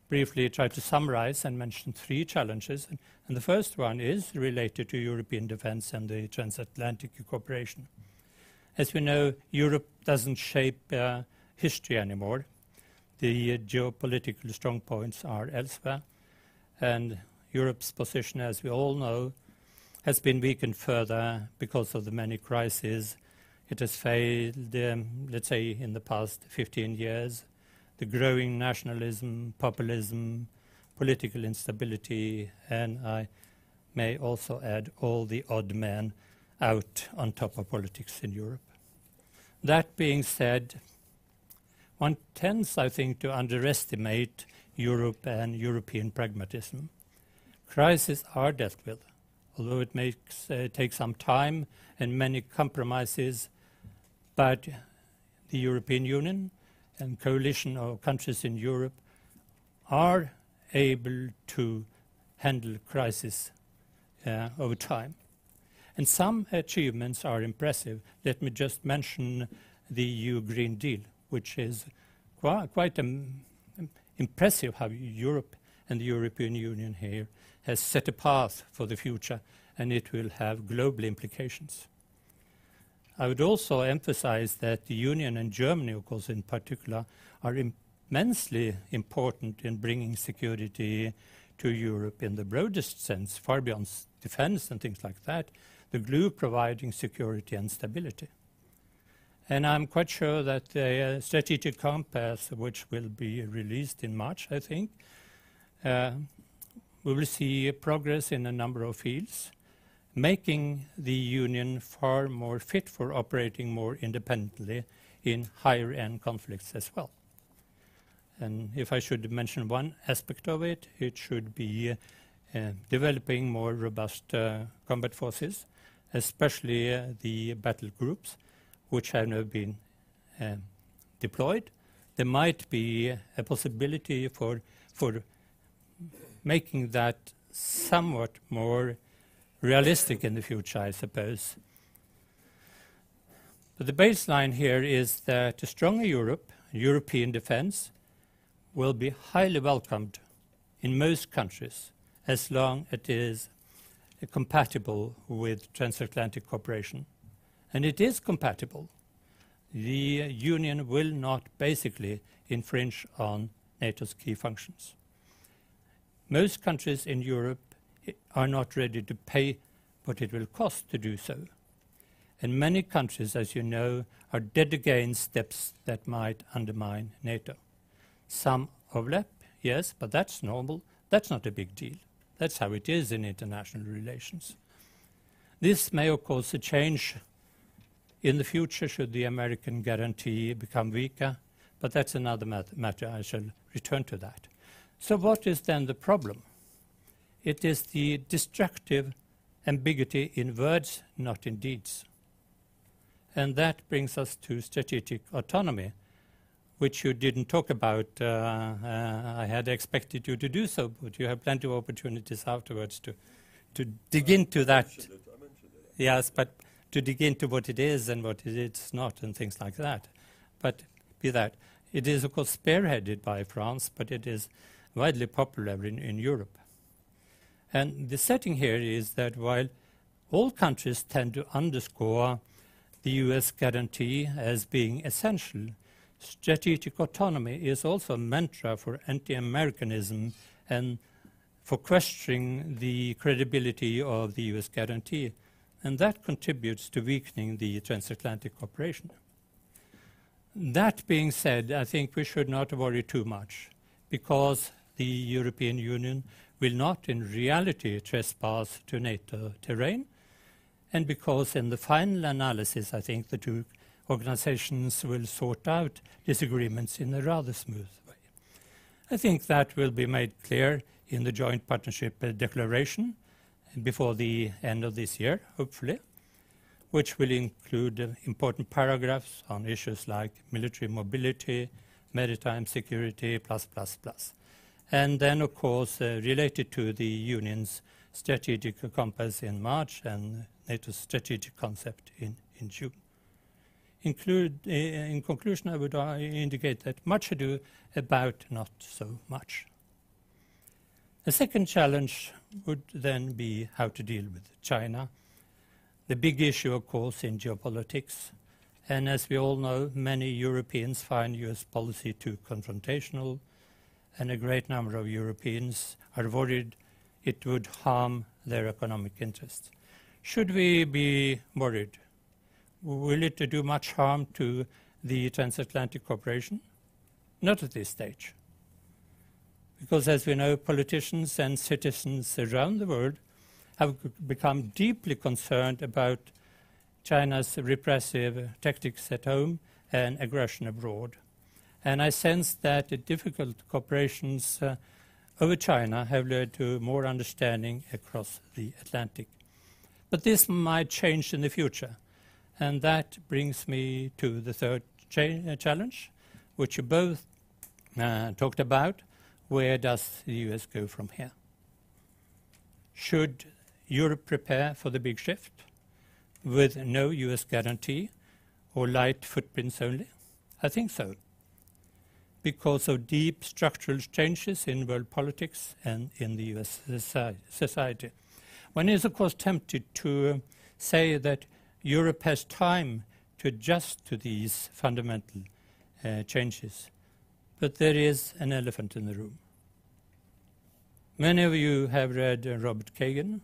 briefly try to summarize and mention three challenges. And, and the first one is related to European defense and the transatlantic cooperation. As we know, Europe doesn't shape uh, history anymore. The uh, geopolitical strong points are elsewhere, and Europe's position, as we all know, has been weakened further because of the many crises it has failed, um, let's say, in the past 15 years. The growing nationalism, populism, political instability, and I may also add all the odd men out on top of politics in Europe. That being said, one tends, I think, to underestimate Europe and European pragmatism. Crises are dealt with, although it makes uh, take some time and many compromises, but the European Union and coalition of countries in Europe are able to handle crisis uh, over time. And some achievements are impressive. Let me just mention the EU Green Deal, which is quite, um, impressive how Europe and the European Union here has set a path for the future, and it will have global implications. I would also emphasize that the Union and Germany, of course, in particular, are immensely important in bringing security to Europe in the broadest sense, far beyond defense and things like that, the glue providing security and stability. And I'm quite sure that the uh, strategic compass, which will be released in March, I think, uh, we will see progress in a number of fields, making the Union far more fit for operating more independently in higher end conflicts as well. And if I should mention one aspect of it, it should be uh, developing more robust uh, combat forces, especially uh, the battle groups, which have now been um, deployed. There might be a possibility for, for making that somewhat more realistic in the future, I suppose. But the baseline here is that a stronger Europe, European defense, will be highly welcomed in most countries as long as it is compatible with transatlantic cooperation. And it is compatible. The Union will not basically infringe on NATO's key functions. Most countries in Europe are not ready to pay what it will cost to do so. And many countries, as you know, are dead against steps that might undermine NATO. Some overlap, yes, but that's normal. That's not a big deal. That's how it is in international relations. This may, of course, change in the future should the American guarantee become weaker, but that's another mat matter. I shall return to that. So, what is then the problem? It is the destructive ambiguity in words, not in deeds. And that brings us to strategic autonomy, which you didn't talk about. Uh, uh, I had expected you to do so, but you have plenty of opportunities afterwards to, to dig into that. Yes, but to dig into what it is and what it's not and things like that. But be that. It is, of course, spearheaded by France, but it is widely popular in, in Europe. And the setting here is that while all countries tend to underscore the US guarantee as being essential, strategic autonomy is also a mantra for anti Americanism and for questioning the credibility of the US guarantee. And that contributes to weakening the transatlantic cooperation. That being said, I think we should not worry too much because the European Union will not in reality trespass to NATO terrain, and because in the final analysis, I think the two organizations will sort out disagreements in a rather smooth way. I think that will be made clear in the joint partnership declaration before the end of this year, hopefully, which will include important paragraphs on issues like military mobility, maritime security, plus, plus, plus. And then, of course, uh, related to the Union's strategic compass in March and NATO's strategic concept in, in June. Include, uh, in conclusion, I would uh, indicate that much ado about not so much. The second challenge would then be how to deal with China. The big issue, of course, in geopolitics. And as we all know, many Europeans find US policy too confrontational, and a great number of Europeans are worried it would harm their economic interests. Should we be worried? Will it do much harm to the transatlantic cooperation? Not at this stage. Because as we know, politicians and citizens around the world have become deeply concerned about China's repressive tactics at home and aggression abroad. And I sense that the difficult cooperations uh, over China have led to more understanding across the Atlantic. But this might change in the future. And that brings me to the third cha- challenge, which you both uh, talked about. Where does the US go from here? Should Europe prepare for the big shift with no US guarantee or light footprints only? I think so. Because of deep structural changes in world politics and in the US society. One is, of course, tempted to say that Europe has time to adjust to these fundamental uh, changes. But there is an elephant in the room. Many of you have read uh, Robert Kagan.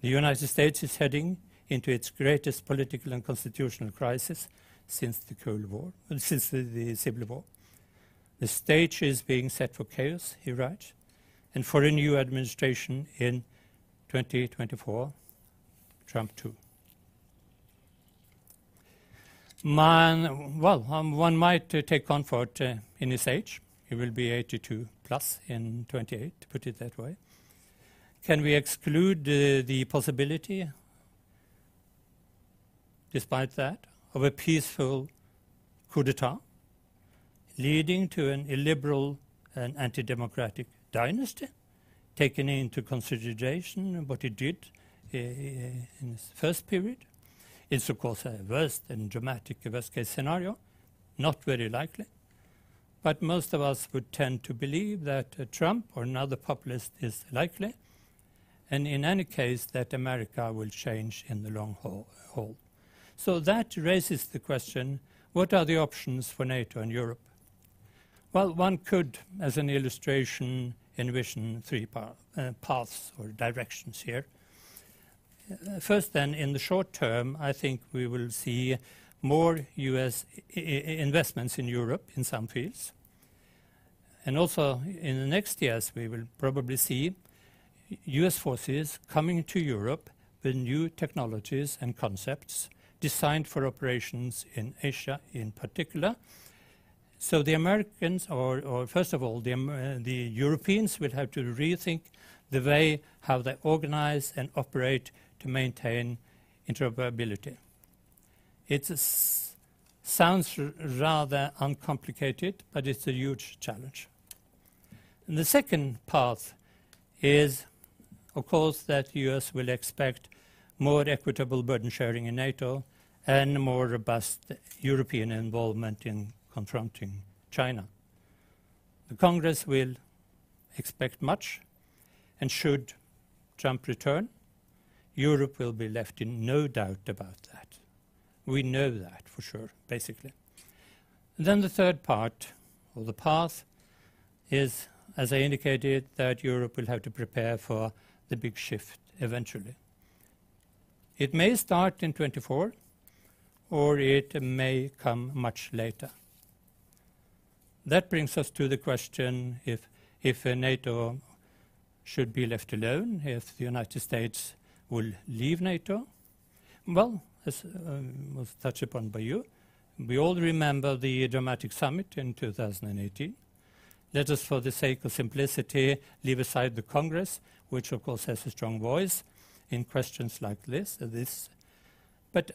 The United States is heading into its greatest political and constitutional crisis since the Cold War, since the, the Civil War. The stage is being set for chaos, he writes, and for a new administration in 2024, Trump too. Man, well, um, one might uh, take comfort uh, in his age. He will be 82 plus in 28, to put it that way. Can we exclude uh, the possibility, despite that, of a peaceful coup d'etat leading to an illiberal and anti democratic dynasty, taking into consideration what he did uh, in his first period? It's, of course, a worst and dramatic worst case scenario, not very likely. But most of us would tend to believe that uh, Trump or another populist is likely, and in any case, that America will change in the long haul. So that raises the question what are the options for NATO and Europe? Well, one could, as an illustration, envision three uh, paths or directions here. Uh, first, then, in the short term, I think we will see more US investments in Europe in some fields. And also in the next years, we will probably see US forces coming to Europe with new technologies and concepts designed for operations in Asia in particular. So the Americans, or, or first of all, the, uh, the Europeans will have to rethink the way how they organize and operate to maintain interoperability. It sounds rather uncomplicated, but it's a huge challenge. And the second path is, of course, that the US will expect more equitable burden sharing in NATO and more robust European involvement in confronting China. The Congress will expect much, and should Trump return, Europe will be left in no doubt about that. We know that for sure, basically. And then the third part, or the path, is, as I indicated, that Europe will have to prepare for the big shift eventually. It may start in 24, or it may come much later. That brings us to the question if, if NATO should be left alone, if the United States will leave NATO. Well, as uh, was touched upon by you. We all remember the dramatic summit in 2018. Let us, for the sake of simplicity, leave aside the Congress, which of course has a strong voice in questions like this. Uh, this. But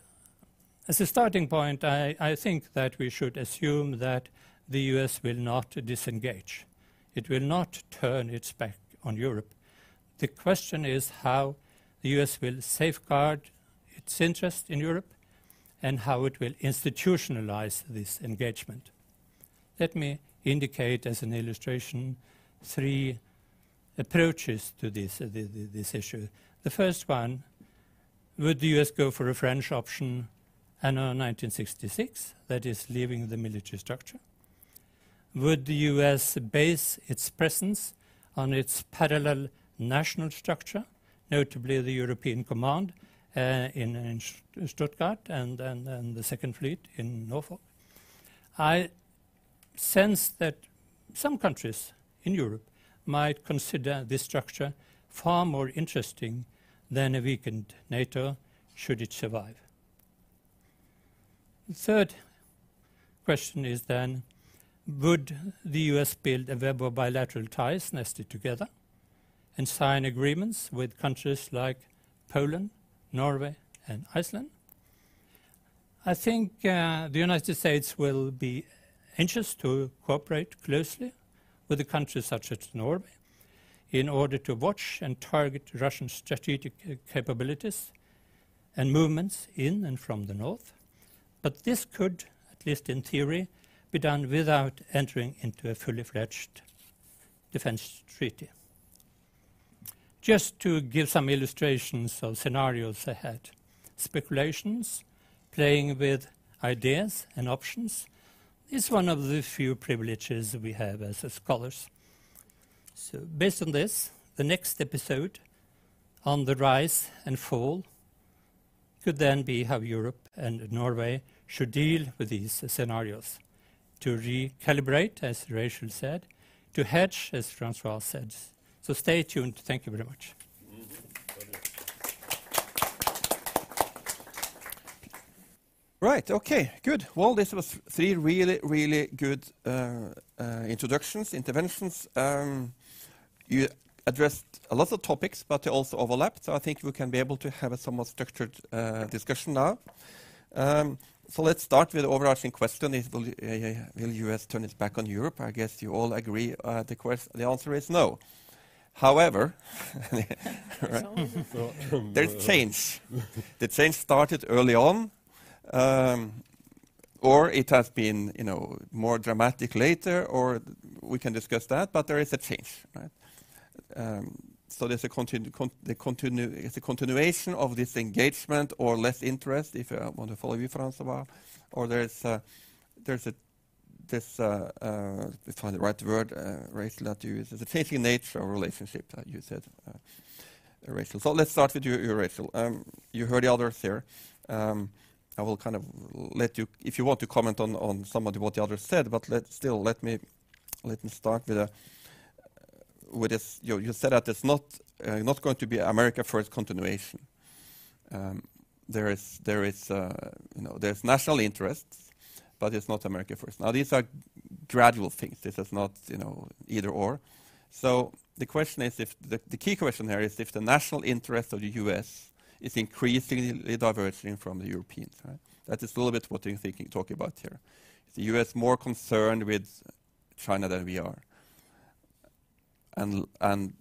as a starting point, I, I think that we should assume that the US will not disengage. It will not turn its back on Europe. The question is how the US will safeguard its interest in Europe and how it will institutionalize this engagement. Let me indicate as an illustration three approaches to this, uh, the, the, this issue. The first one would the US go for a French option anno 1966, that is, leaving the military structure? Would the US base its presence on its parallel national structure, notably the European Command, uh, in, in, Stuttgart and, and, and, the Second Fleet in Norfolk. I sense that some countries in Europe might consider this structure far more interesting than a weakened NATO should it survive. The third question is then would the US build a web of bilateral ties nested together and sign agreements with countries like Poland, Norway, and Iceland. I think uh, the United States will be anxious to cooperate closely with a country such as Norway in order to watch and target Russian strategic uh, capabilities and movements in and from the north. But this could, at least in theory, be done without entering into a fully fledged defense treaty. Just to give some illustrations of scenarios ahead, speculations, playing with ideas and options, is one of the few privileges we have as scholars. So, based on this, the next episode on the rise and fall could then be how Europe and Norway should deal with these scenarios. To recalibrate, as Rachel said, to hedge, as Francois said. So stay tuned. Thank you very much. Right, okay, good. Well, this was three really, really good uh, uh, introductions, interventions. Um, you addressed a lot of topics, but they also overlapped, so I think we can be able to have a somewhat structured uh, discussion now. Um, so let's start with the overarching question: is will, uh, will U.S. turn its back on Europe? I guess you all agree. Uh, the, the answer is no. However, there's change. the change started early on. Um, or it has been, you know, more dramatic later, or we can discuss that, but there is a change, right? So there's a, continu con the continu a continuation of this engagement or less interest, if I want to follow you, Francois, or there's uh, there's a this uh, uh, find the right word, uh, Rachel, that you use. A changing nature of relationship, uh, you said, uh, Rachel. So let's start with you, you Rachel. Um, you heard the others here. Um, I will kind of let you, if you want to comment on, on some of what the others said, but let, still let me let me start with a with this. You, you said that it's not uh, not going to be America first continuation. Um, there is there is uh, you know there's national interests, but it's not America first. Now these are gradual things. This is not you know either or. So the question is if the, the key question here is if the national interest of the U.S is increasingly diverging from the Europeans. Right? That is a little bit what you're thinking, talking about here. Is the US more concerned with China than we are? And, and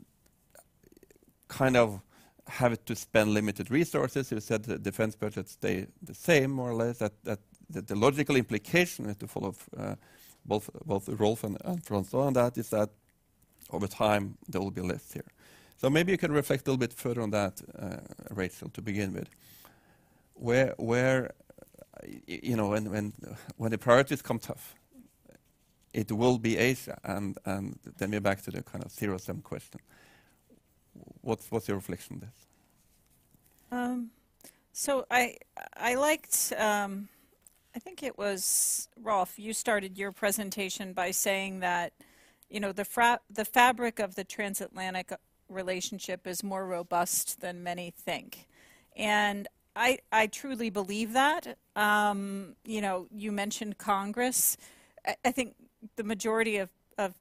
kind of have to spend limited resources. You said the defense budget stay the same, more or less. That, that, that the logical implication, is to follow uh, both, both Rolf and, and Francois on that, is that over time there will be less here. So maybe you can reflect a little bit further on that, uh, Rachel, to begin with. Where, where, you know, when, when, when the priorities come tough, it will be Asia, and, and then we're back to the kind of zero-sum question. What's, what's your reflection on this? Um, so I, I liked, um, I think it was, Rolf, you started your presentation by saying that, you know, the, the fabric of the transatlantic relationship is more robust than many think. And I, I truly believe that. Um, you know, you mentioned Congress. I, I, think the majority of, of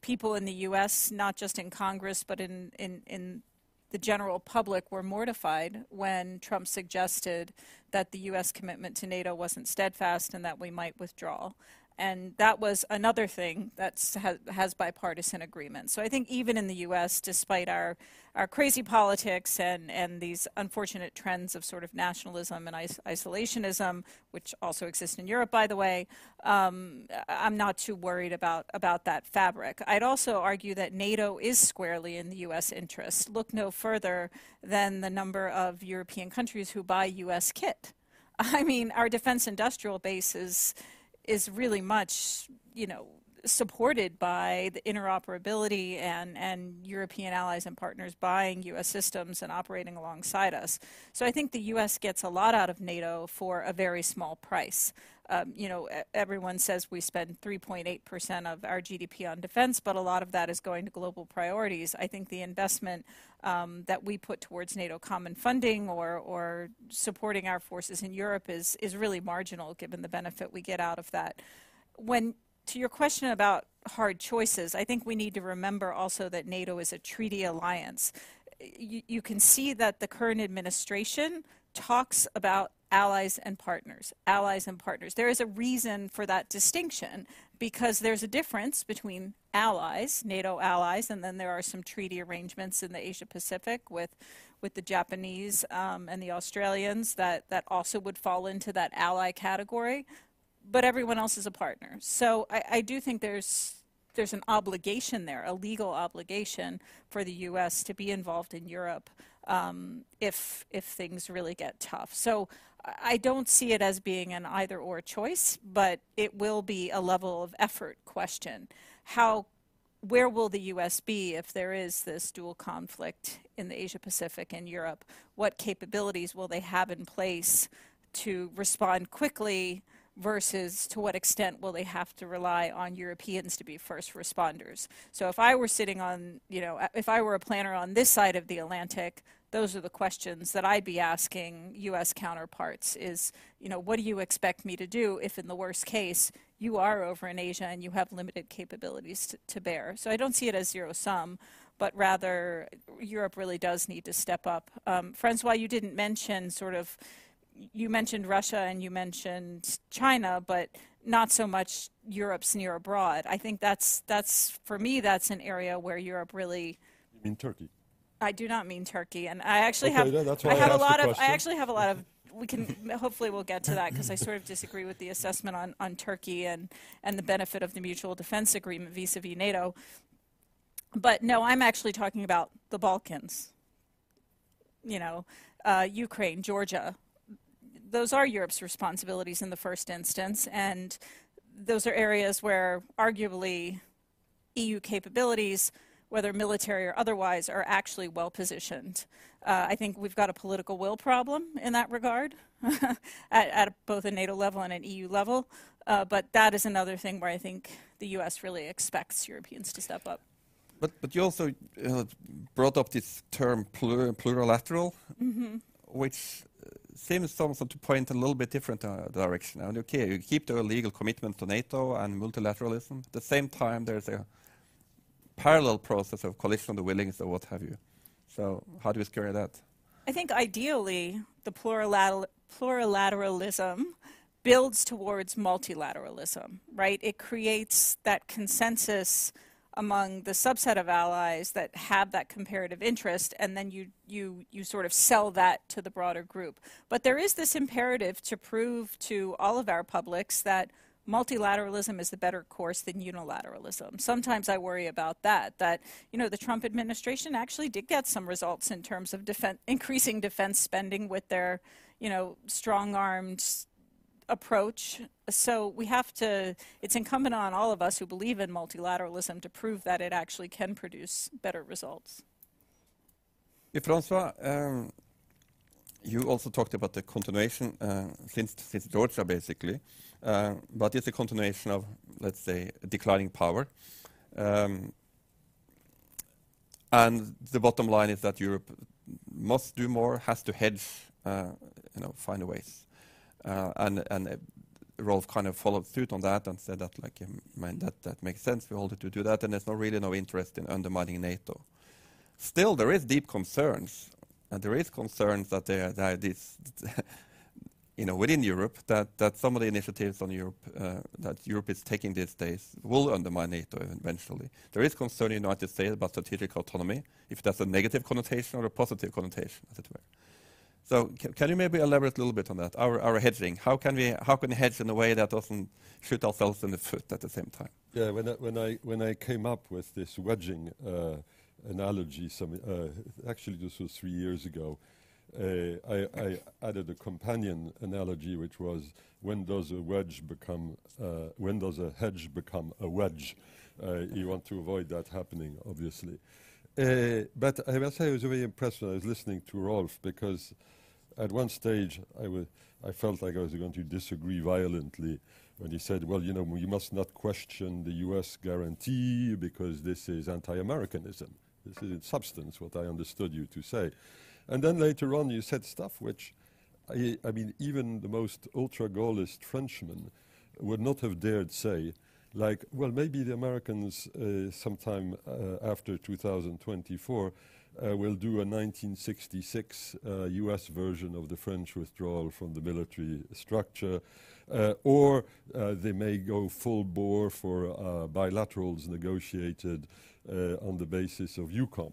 people in the U.S., not just in Congress, but in, in, in the general public, were mortified when Trump suggested that the U.S. commitment to NATO wasn't steadfast and that we might withdraw and that was another thing that has, bipartisan agreement. So I think even in the U.S., despite our our crazy politics and and these unfortunate trends of sort of nationalism and is- isolationism, which also exist in Europe, by the way, um, I'm not too worried about about that fabric. I'd also argue that NATO is squarely in the U.S. interest. Look no further than the number of European countries who buy U.S. kit. I mean, our defense industrial base is is really much, you know, supported by the interoperability and, and European allies and partners buying U.S. systems and operating alongside us. So I think the U.S. gets a lot out of NATO for a very small price. Um, you know, everyone says we spend 3.8% of our GDP on defense, but a lot of that is going to global priorities. I think the investment um, that we put towards NATO common funding or, or supporting our forces in Europe is, is really marginal given the benefit we get out of that. When to your question about hard choices, I think we need to remember also that NATO is a treaty alliance you, you can see that the current administration talks about allies and partners, allies and partners. There is a reason for that distinction because there's a difference between allies, NATO allies, and then there are some treaty arrangements in the Asia Pacific with, with the Japanese um, and the Australians that, that also would fall into that ally category. But everyone else is a partner. So I, I do think there's there's an obligation there, a legal obligation for the U.S. to be involved in Europe um, if if things really get tough. So I don't see it as being an either or choice, but it will be a level of effort question. How where will the U.S. be if there is this dual conflict in the Asia Pacific and Europe? What capabilities will they have in place to respond quickly? Versus to what extent will they have to rely on Europeans to be first responders. So if I were sitting on, you know, if I were a planner on this side of the Atlantic, those are the questions that I'd be asking U.S. counterparts is, you know, what do you expect me to do if in the worst case you are over in Asia and you have limited capabilities to, to bear? So I don't see it as zero sum, but rather Europe really does need to step up. Um, Francois, you didn't mention sort of, you mentioned Russia and you mentioned China, but not so much Europe's near abroad. I think that's, that's for me, that's an area where Europe really. You mean Turkey? I do not mean Turkey, and I actually Okay, have. that's why I I have a lot of. I actually have a lot of. We can hopefully we'll get to that because I sort of disagree with the assessment on, on Turkey and and the benefit of the mutual defense agreement vis-a-vis NATO. But no, I'm actually talking about the Balkans. You know, uh, Ukraine, Georgia. Those are Europe's responsibilities in the first instance, and those are areas where arguably EU capabilities whether military or otherwise, are actually well positioned. Uh, I think we've got a political will problem in that regard at, at, both a NATO level and an EU level. Uh, but that is another thing where I think the US really expects Europeans to step up. But, but you also uh, brought up this term plur plurilateral, Mm-hmm. Which uh, seems to point a little bit different uh, direction. And okay, you keep the legal commitment to NATO and multilateralism. At the same time, there's a parallel process of coalition of the willings or what have you. So how do we square that? I think ideally the plurilateral, plurilateralism builds towards multilateralism, right? It creates that consensus among the subset of allies that have that comparative interest, and then you, you, you sort of sell that to the broader group. But there is this imperative to prove to all of our publics that multilateralism is the better course than unilateralism. Sometimes I worry about that, that, you know, the Trump administration actually did get some results in terms of defen increasing defense spending with their, you know, strong-armed approach. So we have to, it's incumbent on all of us who believe in multilateralism to prove that it actually can produce better results. Yeah, Francois, um, you also talked about the continuation uh, since, since Georgia, basically. Uh, but it's a continuation of, let's say, declining power. Um, and the bottom line is that Europe must do more, has to hedge, uh, you know, find ways. Uh, and and Rolf kind of followed suit on that and said that, like, um, man, that that makes sense. We it to do that, and there's really no interest in undermining NATO. Still, there is deep concerns, and there is concerns that there, are these you know, within Europe, that, that some of the initiatives on Europe uh, that Europe is taking these days will undermine NATO eventually. There is concern in the United States about strategic autonomy, if that's a negative connotation or a positive connotation, as it were. So can you maybe elaborate a little bit on that? Our, hedging, how can we how can we hedge in a way that doesn't shoot ourselves in the foot at the same time? Yeah, when I, when I when I came up with this wedging uh, analogy, some uh, actually this was three years ago. Uh, I, added a companion analogy, which was when does a wedge become, when does a hedge become a wedge? You want to avoid that happening, obviously. But I must say I was very impressed when I was listening to Rolf because at one stage I, I felt like I was going to disagree violently when he said, well, you know, you must not question the US guarantee because this is anti-Americanism. This is in substance what I understood you to say. And then later on, you said stuff which, I, I mean, even the most ultra Gaullist Frenchman would not have dared say like, well, maybe the Americans uh, sometime uh, after 2024 uh, will do a 1966 US uh, version of the French withdrawal from the military structure, uh, or uh, they may go full bore for bilaterals negotiated on the basis of EUCOM.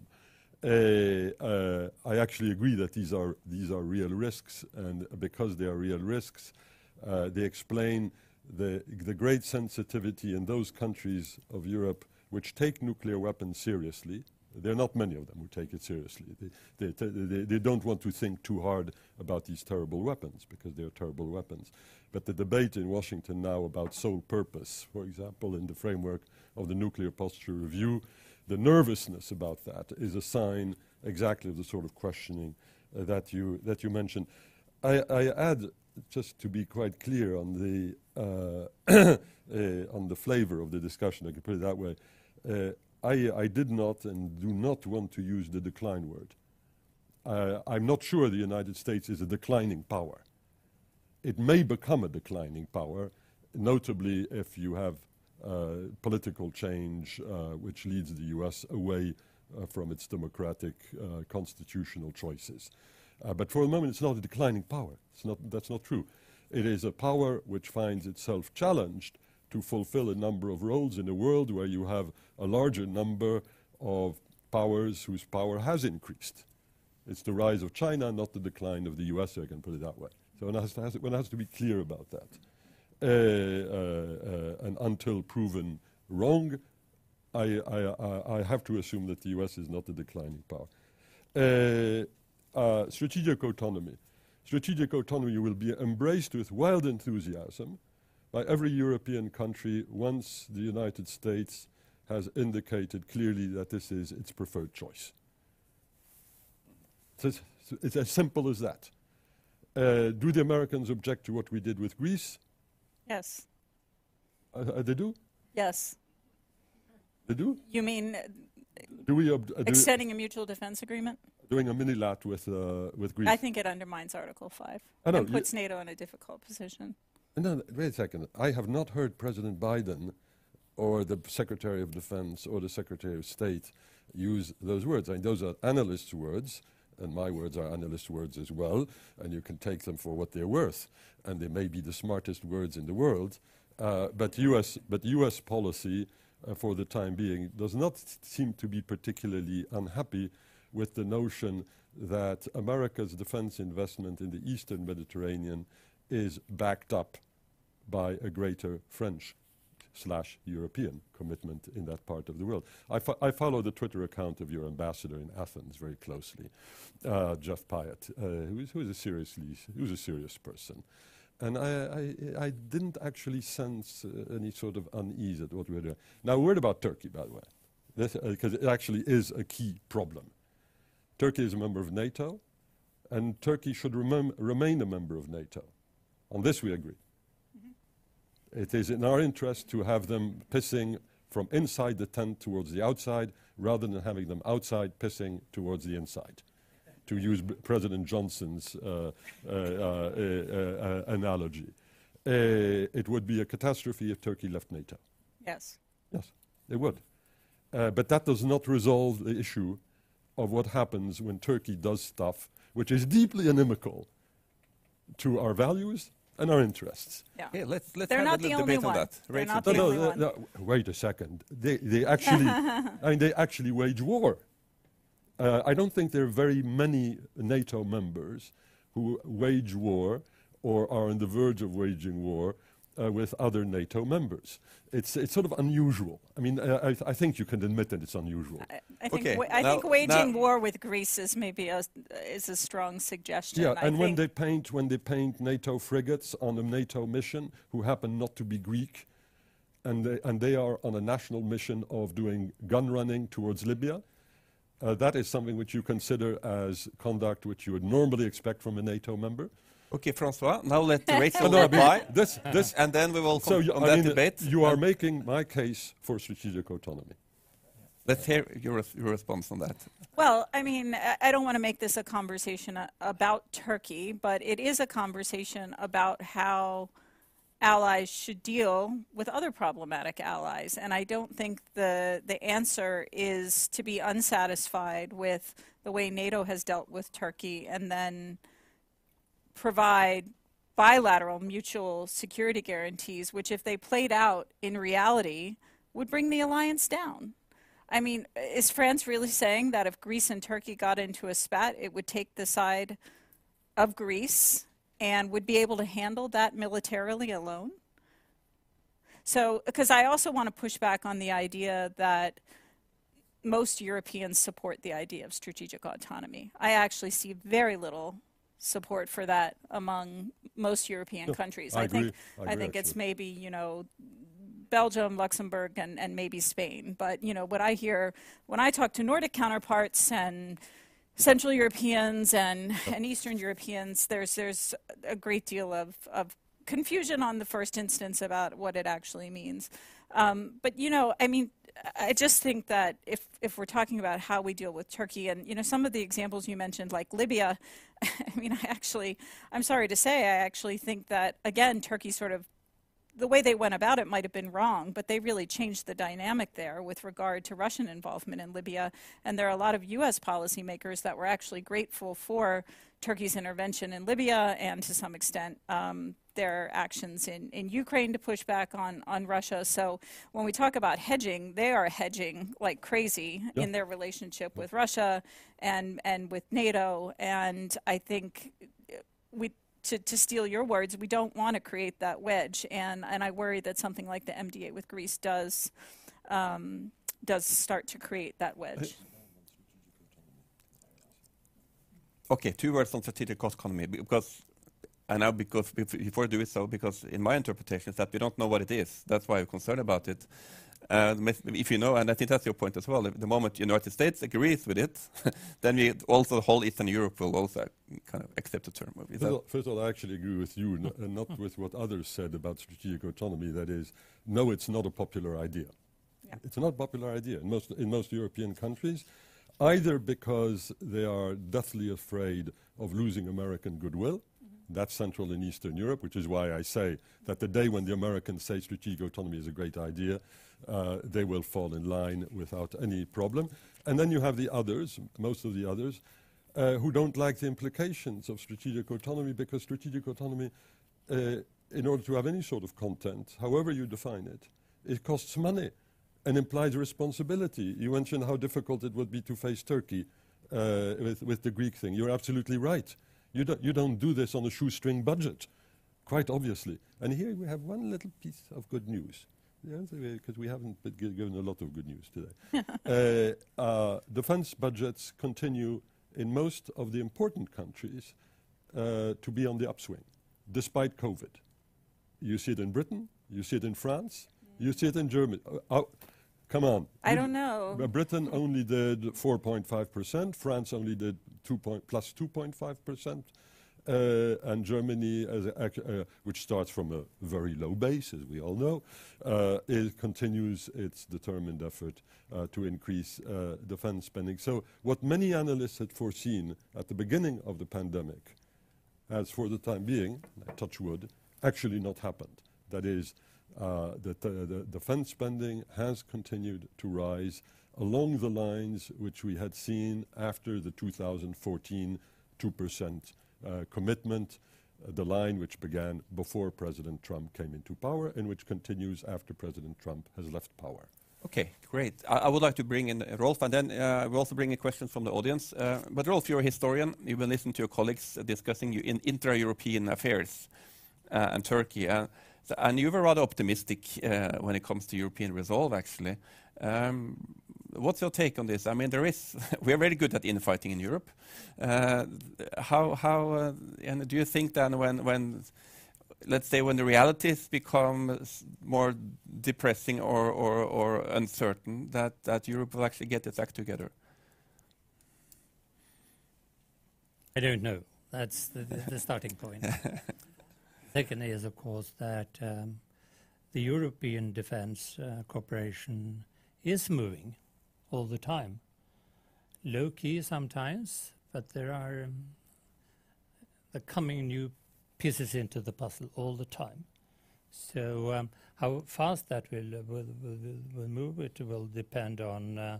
I actually agree that these are, these are real risks, and because they are real risks, they explain the, the great sensitivity in those countries of Europe which take nuclear weapons seriously. There are not many of them who take it seriously. They, they, they, they, don't want to think too hard about these terrible weapons because they are terrible weapons. But the debate in Washington now about sole purpose, for example, in the framework of the Nuclear Posture Review, the nervousness about that is a sign exactly of the sort of questioning uh, that, you, that you mentioned. I, I add just to be quite clear on the uh, uh, on the flavor of the discussion, I can put it that way. Uh, I, I, did not and do not want to use the decline word. Uh, I'm not sure the United States is a declining power. It may become a declining power, notably if you have uh, political change uh, which leads the U.S. away from its democratic constitutional choices. Uh, but for the moment, it's not a declining power. Not, that's not true. It is a power which finds itself challenged to fulfill a number of roles in a world where you have a larger number of powers whose power has increased. It's the rise of China, not the decline of the US, so I can put it that way. So one has to, has, one has to be clear about that. Uh, uh, uh and until proven wrong, I, I, I, have to assume that the US is not a declining power. Uh, uh, strategic autonomy. Strategic autonomy will be embraced with wild enthusiasm by every European country once the United States has indicated clearly that this is its preferred choice. It's, it's as simple as that. Uh, do the Americans object to what we did with Greece? Yes. Uh, uh they do? Yes. They do? You mean do we ob- uh, extending a mutual defense agreement? doing a mini-lat with, uh, with Greece. I think it undermines Article 5 I know, and puts NATO in a difficult position. No, wait a second. I have not heard President Biden or the Secretary of Defense or the Secretary of State use those words. I mean, those are analysts' words, and my words are analysts' words as well, and you can take them for what they're worth. And they may be the smartest words in the world, uh, but, US, but US policy uh, for the time being does not seem to be particularly unhappy with the notion that America's defense investment in the eastern Mediterranean is backed up by a greater French slash European commitment in that part of the world. I, fo I, follow the Twitter account of your ambassador in Athens very closely, uh, Jeff Pyatt, uh, who, is, who is a seriously who's a serious person. And I, I, I didn't actually sense uh, any sort of unease at what we we're doing. Now, a word about Turkey, by the way, because uh, it actually is a key problem. Turkey is a member of NATO, and Turkey should remain a member of NATO. On this we agree. It is in our interest to have them pissing from inside the tent towards the outside rather than having them outside pissing towards the inside, to use B President Johnson's uh, uh, uh, uh, uh analogy. Uh, it would be a catastrophe if Turkey left NATO. Yes. Yes, it would. but that does not resolve the issue of what happens when Turkey does stuff which is deeply inimical to our values and our interests. Yeah. yeah let's, let's They're have not a the debate only on one. that. They're not no, the no, only no, one. no, wait a second. They, they actually, I mean, they actually wage war. Uh, I don't think there are very many NATO members who wage war or are on the verge of waging war uh, with other NATO members. It's, it's sort of unusual. I mean, uh, I, I, think you can admit that it's unusual. I, I think, okay. I think waging war with Greece is maybe a, is a strong suggestion. Yeah, I and when they paint when they paint NATO frigates on a NATO mission who happen not to be Greek, and they, and they are on a national mission of doing gun running towards Libya, uh, that is something which you consider as conduct which you would normally expect from a NATO member. Okay, Francois, now let Rachel reply. This, this, and then we will so you, on I that mean, debate. You are making my case for strategic autonomy. Let's hear your, your response on that. Well, I mean, I don't want to make this a conversation uh, about Turkey, but it is a conversation about how allies should deal with other problematic allies. And I don't think the, the answer is to be unsatisfied with the way NATO has dealt with Turkey and then provide bilateral mutual security guarantees, which, if they played out in reality, would bring the alliance down. I mean, is France really saying that if Greece and Turkey got into a spat, it would take the side of Greece and would be able to handle that militarily alone? So, because I also want to push back on the idea that most Europeans support the idea of strategic autonomy. I actually see very little support for that among most European countries. I think agree. I I think it's maybe, you know, Belgium, Luxembourg, and, and maybe Spain. But, you know, what I hear when I talk to Nordic counterparts and Central Europeans and, and Eastern Europeans, there's, there's a great deal of, of confusion on the first instance about what it actually means. Um, but, you know, I mean, I just think that if, if we're talking about how we deal with Turkey and, you know, some of the examples you mentioned, like Libya, I mean, I actually, I'm sorry to say, I actually think that, again, Turkey sort of the way they went about it might have been wrong, but they really changed the dynamic there with regard to Russian involvement in Libya. And there are a lot of U.S. policymakers that were actually grateful for Turkey's intervention in Libya and to some extent um, their actions in, in Ukraine to push back on, on Russia. So when we talk about hedging, they are hedging like crazy Yeah. in their relationship with Russia and, and with NATO. And I think we to, to steal your words, we don't want to create that wedge, and and I worry that something like the MDA with Greece does um, does start to create that wedge. Okay, two words on strategic autonomy because and now because before I do it so because in my interpretation is that we don't know what it is. That's why we're concerned about it. Uh, if you know, and I think that's your point as well. If the moment the United States agrees with it, then we also the whole Eastern Europe will also kind of accept the term. Is First that- of, all, first of all, I actually agree with you, n- and not with what others said about strategic autonomy. That is, no, it's not a popular idea. Yeah. It's not a popular idea in most, in most European countries, either because they are deathly afraid of losing American goodwill. That's Central and Eastern Europe, which is why I say that the day when the Americans say strategic autonomy is a great idea, uh, they will fall in line without any problem. And then you have the others, most of the others, uh, who don't like the implications of strategic autonomy because strategic autonomy, uh, in order to have any sort of content, however you define it, it costs money and implies responsibility. You mentioned how difficult it would be to face Turkey uh, with, with the Greek thing. You're absolutely right. You don't, you don't do this on a shoestring budget, quite obviously. And here we have one little piece of good news. Because we haven't been given a lot of good news today. uh, uh, defense budgets continue in most of the important countries uh, to be on the upswing, despite COVID. You see it in Britain, you see it in France, you see it in Germany. Come on. I don't know. Britain only did 4.5%, France only did 2 point, plus 2.5%, uh, and Germany, as a, uh, which starts from a very low base, as we all know, uh, it continues its determined effort uh, to increase uh, defense spending. So, what many analysts had foreseen at the beginning of the pandemic has, for the time being, touch wood, actually not happened. That is, uh, that the, the defense spending has continued to rise along the lines which we had seen after the 2014 2% uh, commitment, uh, the line which began before President Trump came into power and which continues after President Trump has left power. Okay, great. I, I would like to bring in uh, Rolf, and then uh, we'll also bring in questions from the audience. Uh, but Rolf, you're a historian. You've been listening to your colleagues discussing you in intra-European affairs uh, and Turkey. And you were rather optimistic uh, when it comes to European resolve, actually. Um, what's your take on this? I mean, there is we are very good at infighting in Europe. Uh, how how uh, and do you think then when when let's say when the realities become more depressing or, or, or uncertain, that, that Europe will actually get its act together. I don't know. That's the starting point. Second is, of course, that um, the European Defence uh, Cooperation is moving all the time. Low key sometimes, but there are um, the coming new pieces into the puzzle all the time. So um, how fast that will, uh, will, will, will move, it will depend on uh,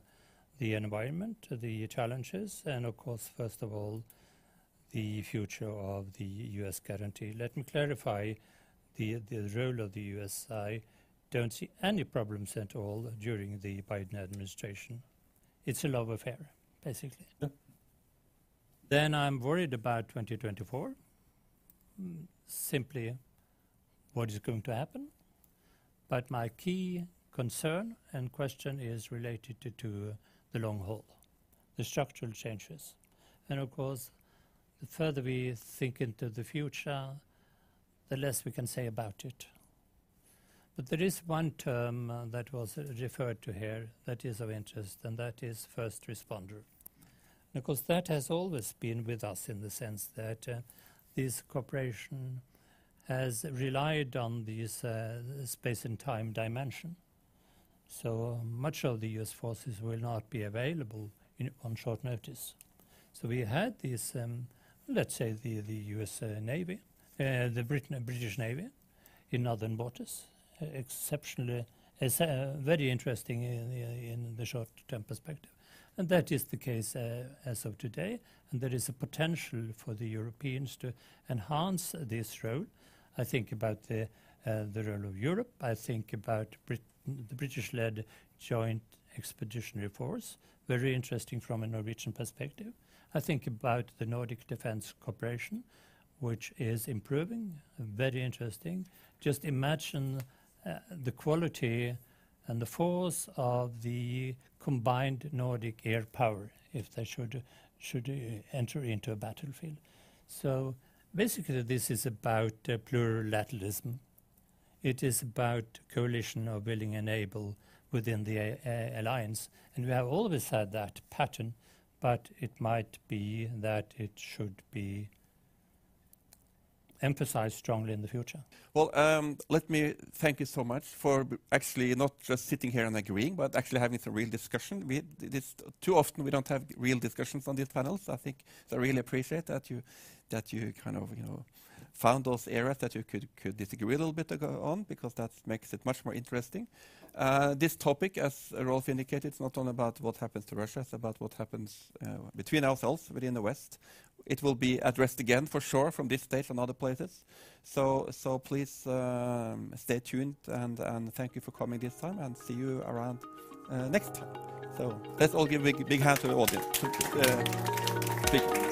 the environment, the challenges, and of course, first of all, the future of the U.S. guarantee. Let me clarify the, the role of the U.S. I don't see any problems at all during the Biden administration. It's a love affair, basically. Yeah. Then I'm worried about 2024. Mm, Simply what is going to happen. But my key concern and question is related to, to the long haul, the structural changes. And of course, the further we think into the future, the less we can say about it. But there is one term uh, that was referred to here that is of interest, and that is first responder. And of course, that has always been with us in the sense that uh, this cooperation has relied on this uh, space and time dimension. So much of the US forces will not be available in, on short notice. So we had this, um, let's say, the, the US Navy, uh, the Britain, British Navy in northern waters, uh, exceptionally, uh, very interesting in, in the short-term perspective. And that is the case uh, as of today. And there is a potential for the Europeans to enhance this role. I think about the, uh, the role of Europe. I think about Brit- the British-led Joint Expeditionary Force, very interesting from a Norwegian perspective. I think about the Nordic Defence Cooperation, which is improving, very interesting. Just imagine uh, the quality and the force of the combined Nordic air power if they should should uh, enter into a battlefield. So basically, this is about uh, plurilateralism. It is about coalition of willing and able within the uh, alliance, and we have always had that pattern. But it might be that it should be emphasized strongly in the future. Well, um, let me thank you so much for actually not just sitting here and agreeing, but actually having some real discussion. We, too often we don't have real discussions on these panels. I think so I really appreciate that you that you kind of you know found those areas that you could could disagree a little bit on because that makes it much more interesting. Uh, this topic, as Rolf indicated, it's not only about what happens to Russia; it's about what happens uh, between ourselves within the West. It will be addressed again for sure from this stage and other places. So, so please um, stay tuned and, and thank you for coming this time and see you around uh, next time. So let's all give a big, big hand to the audience. Uh.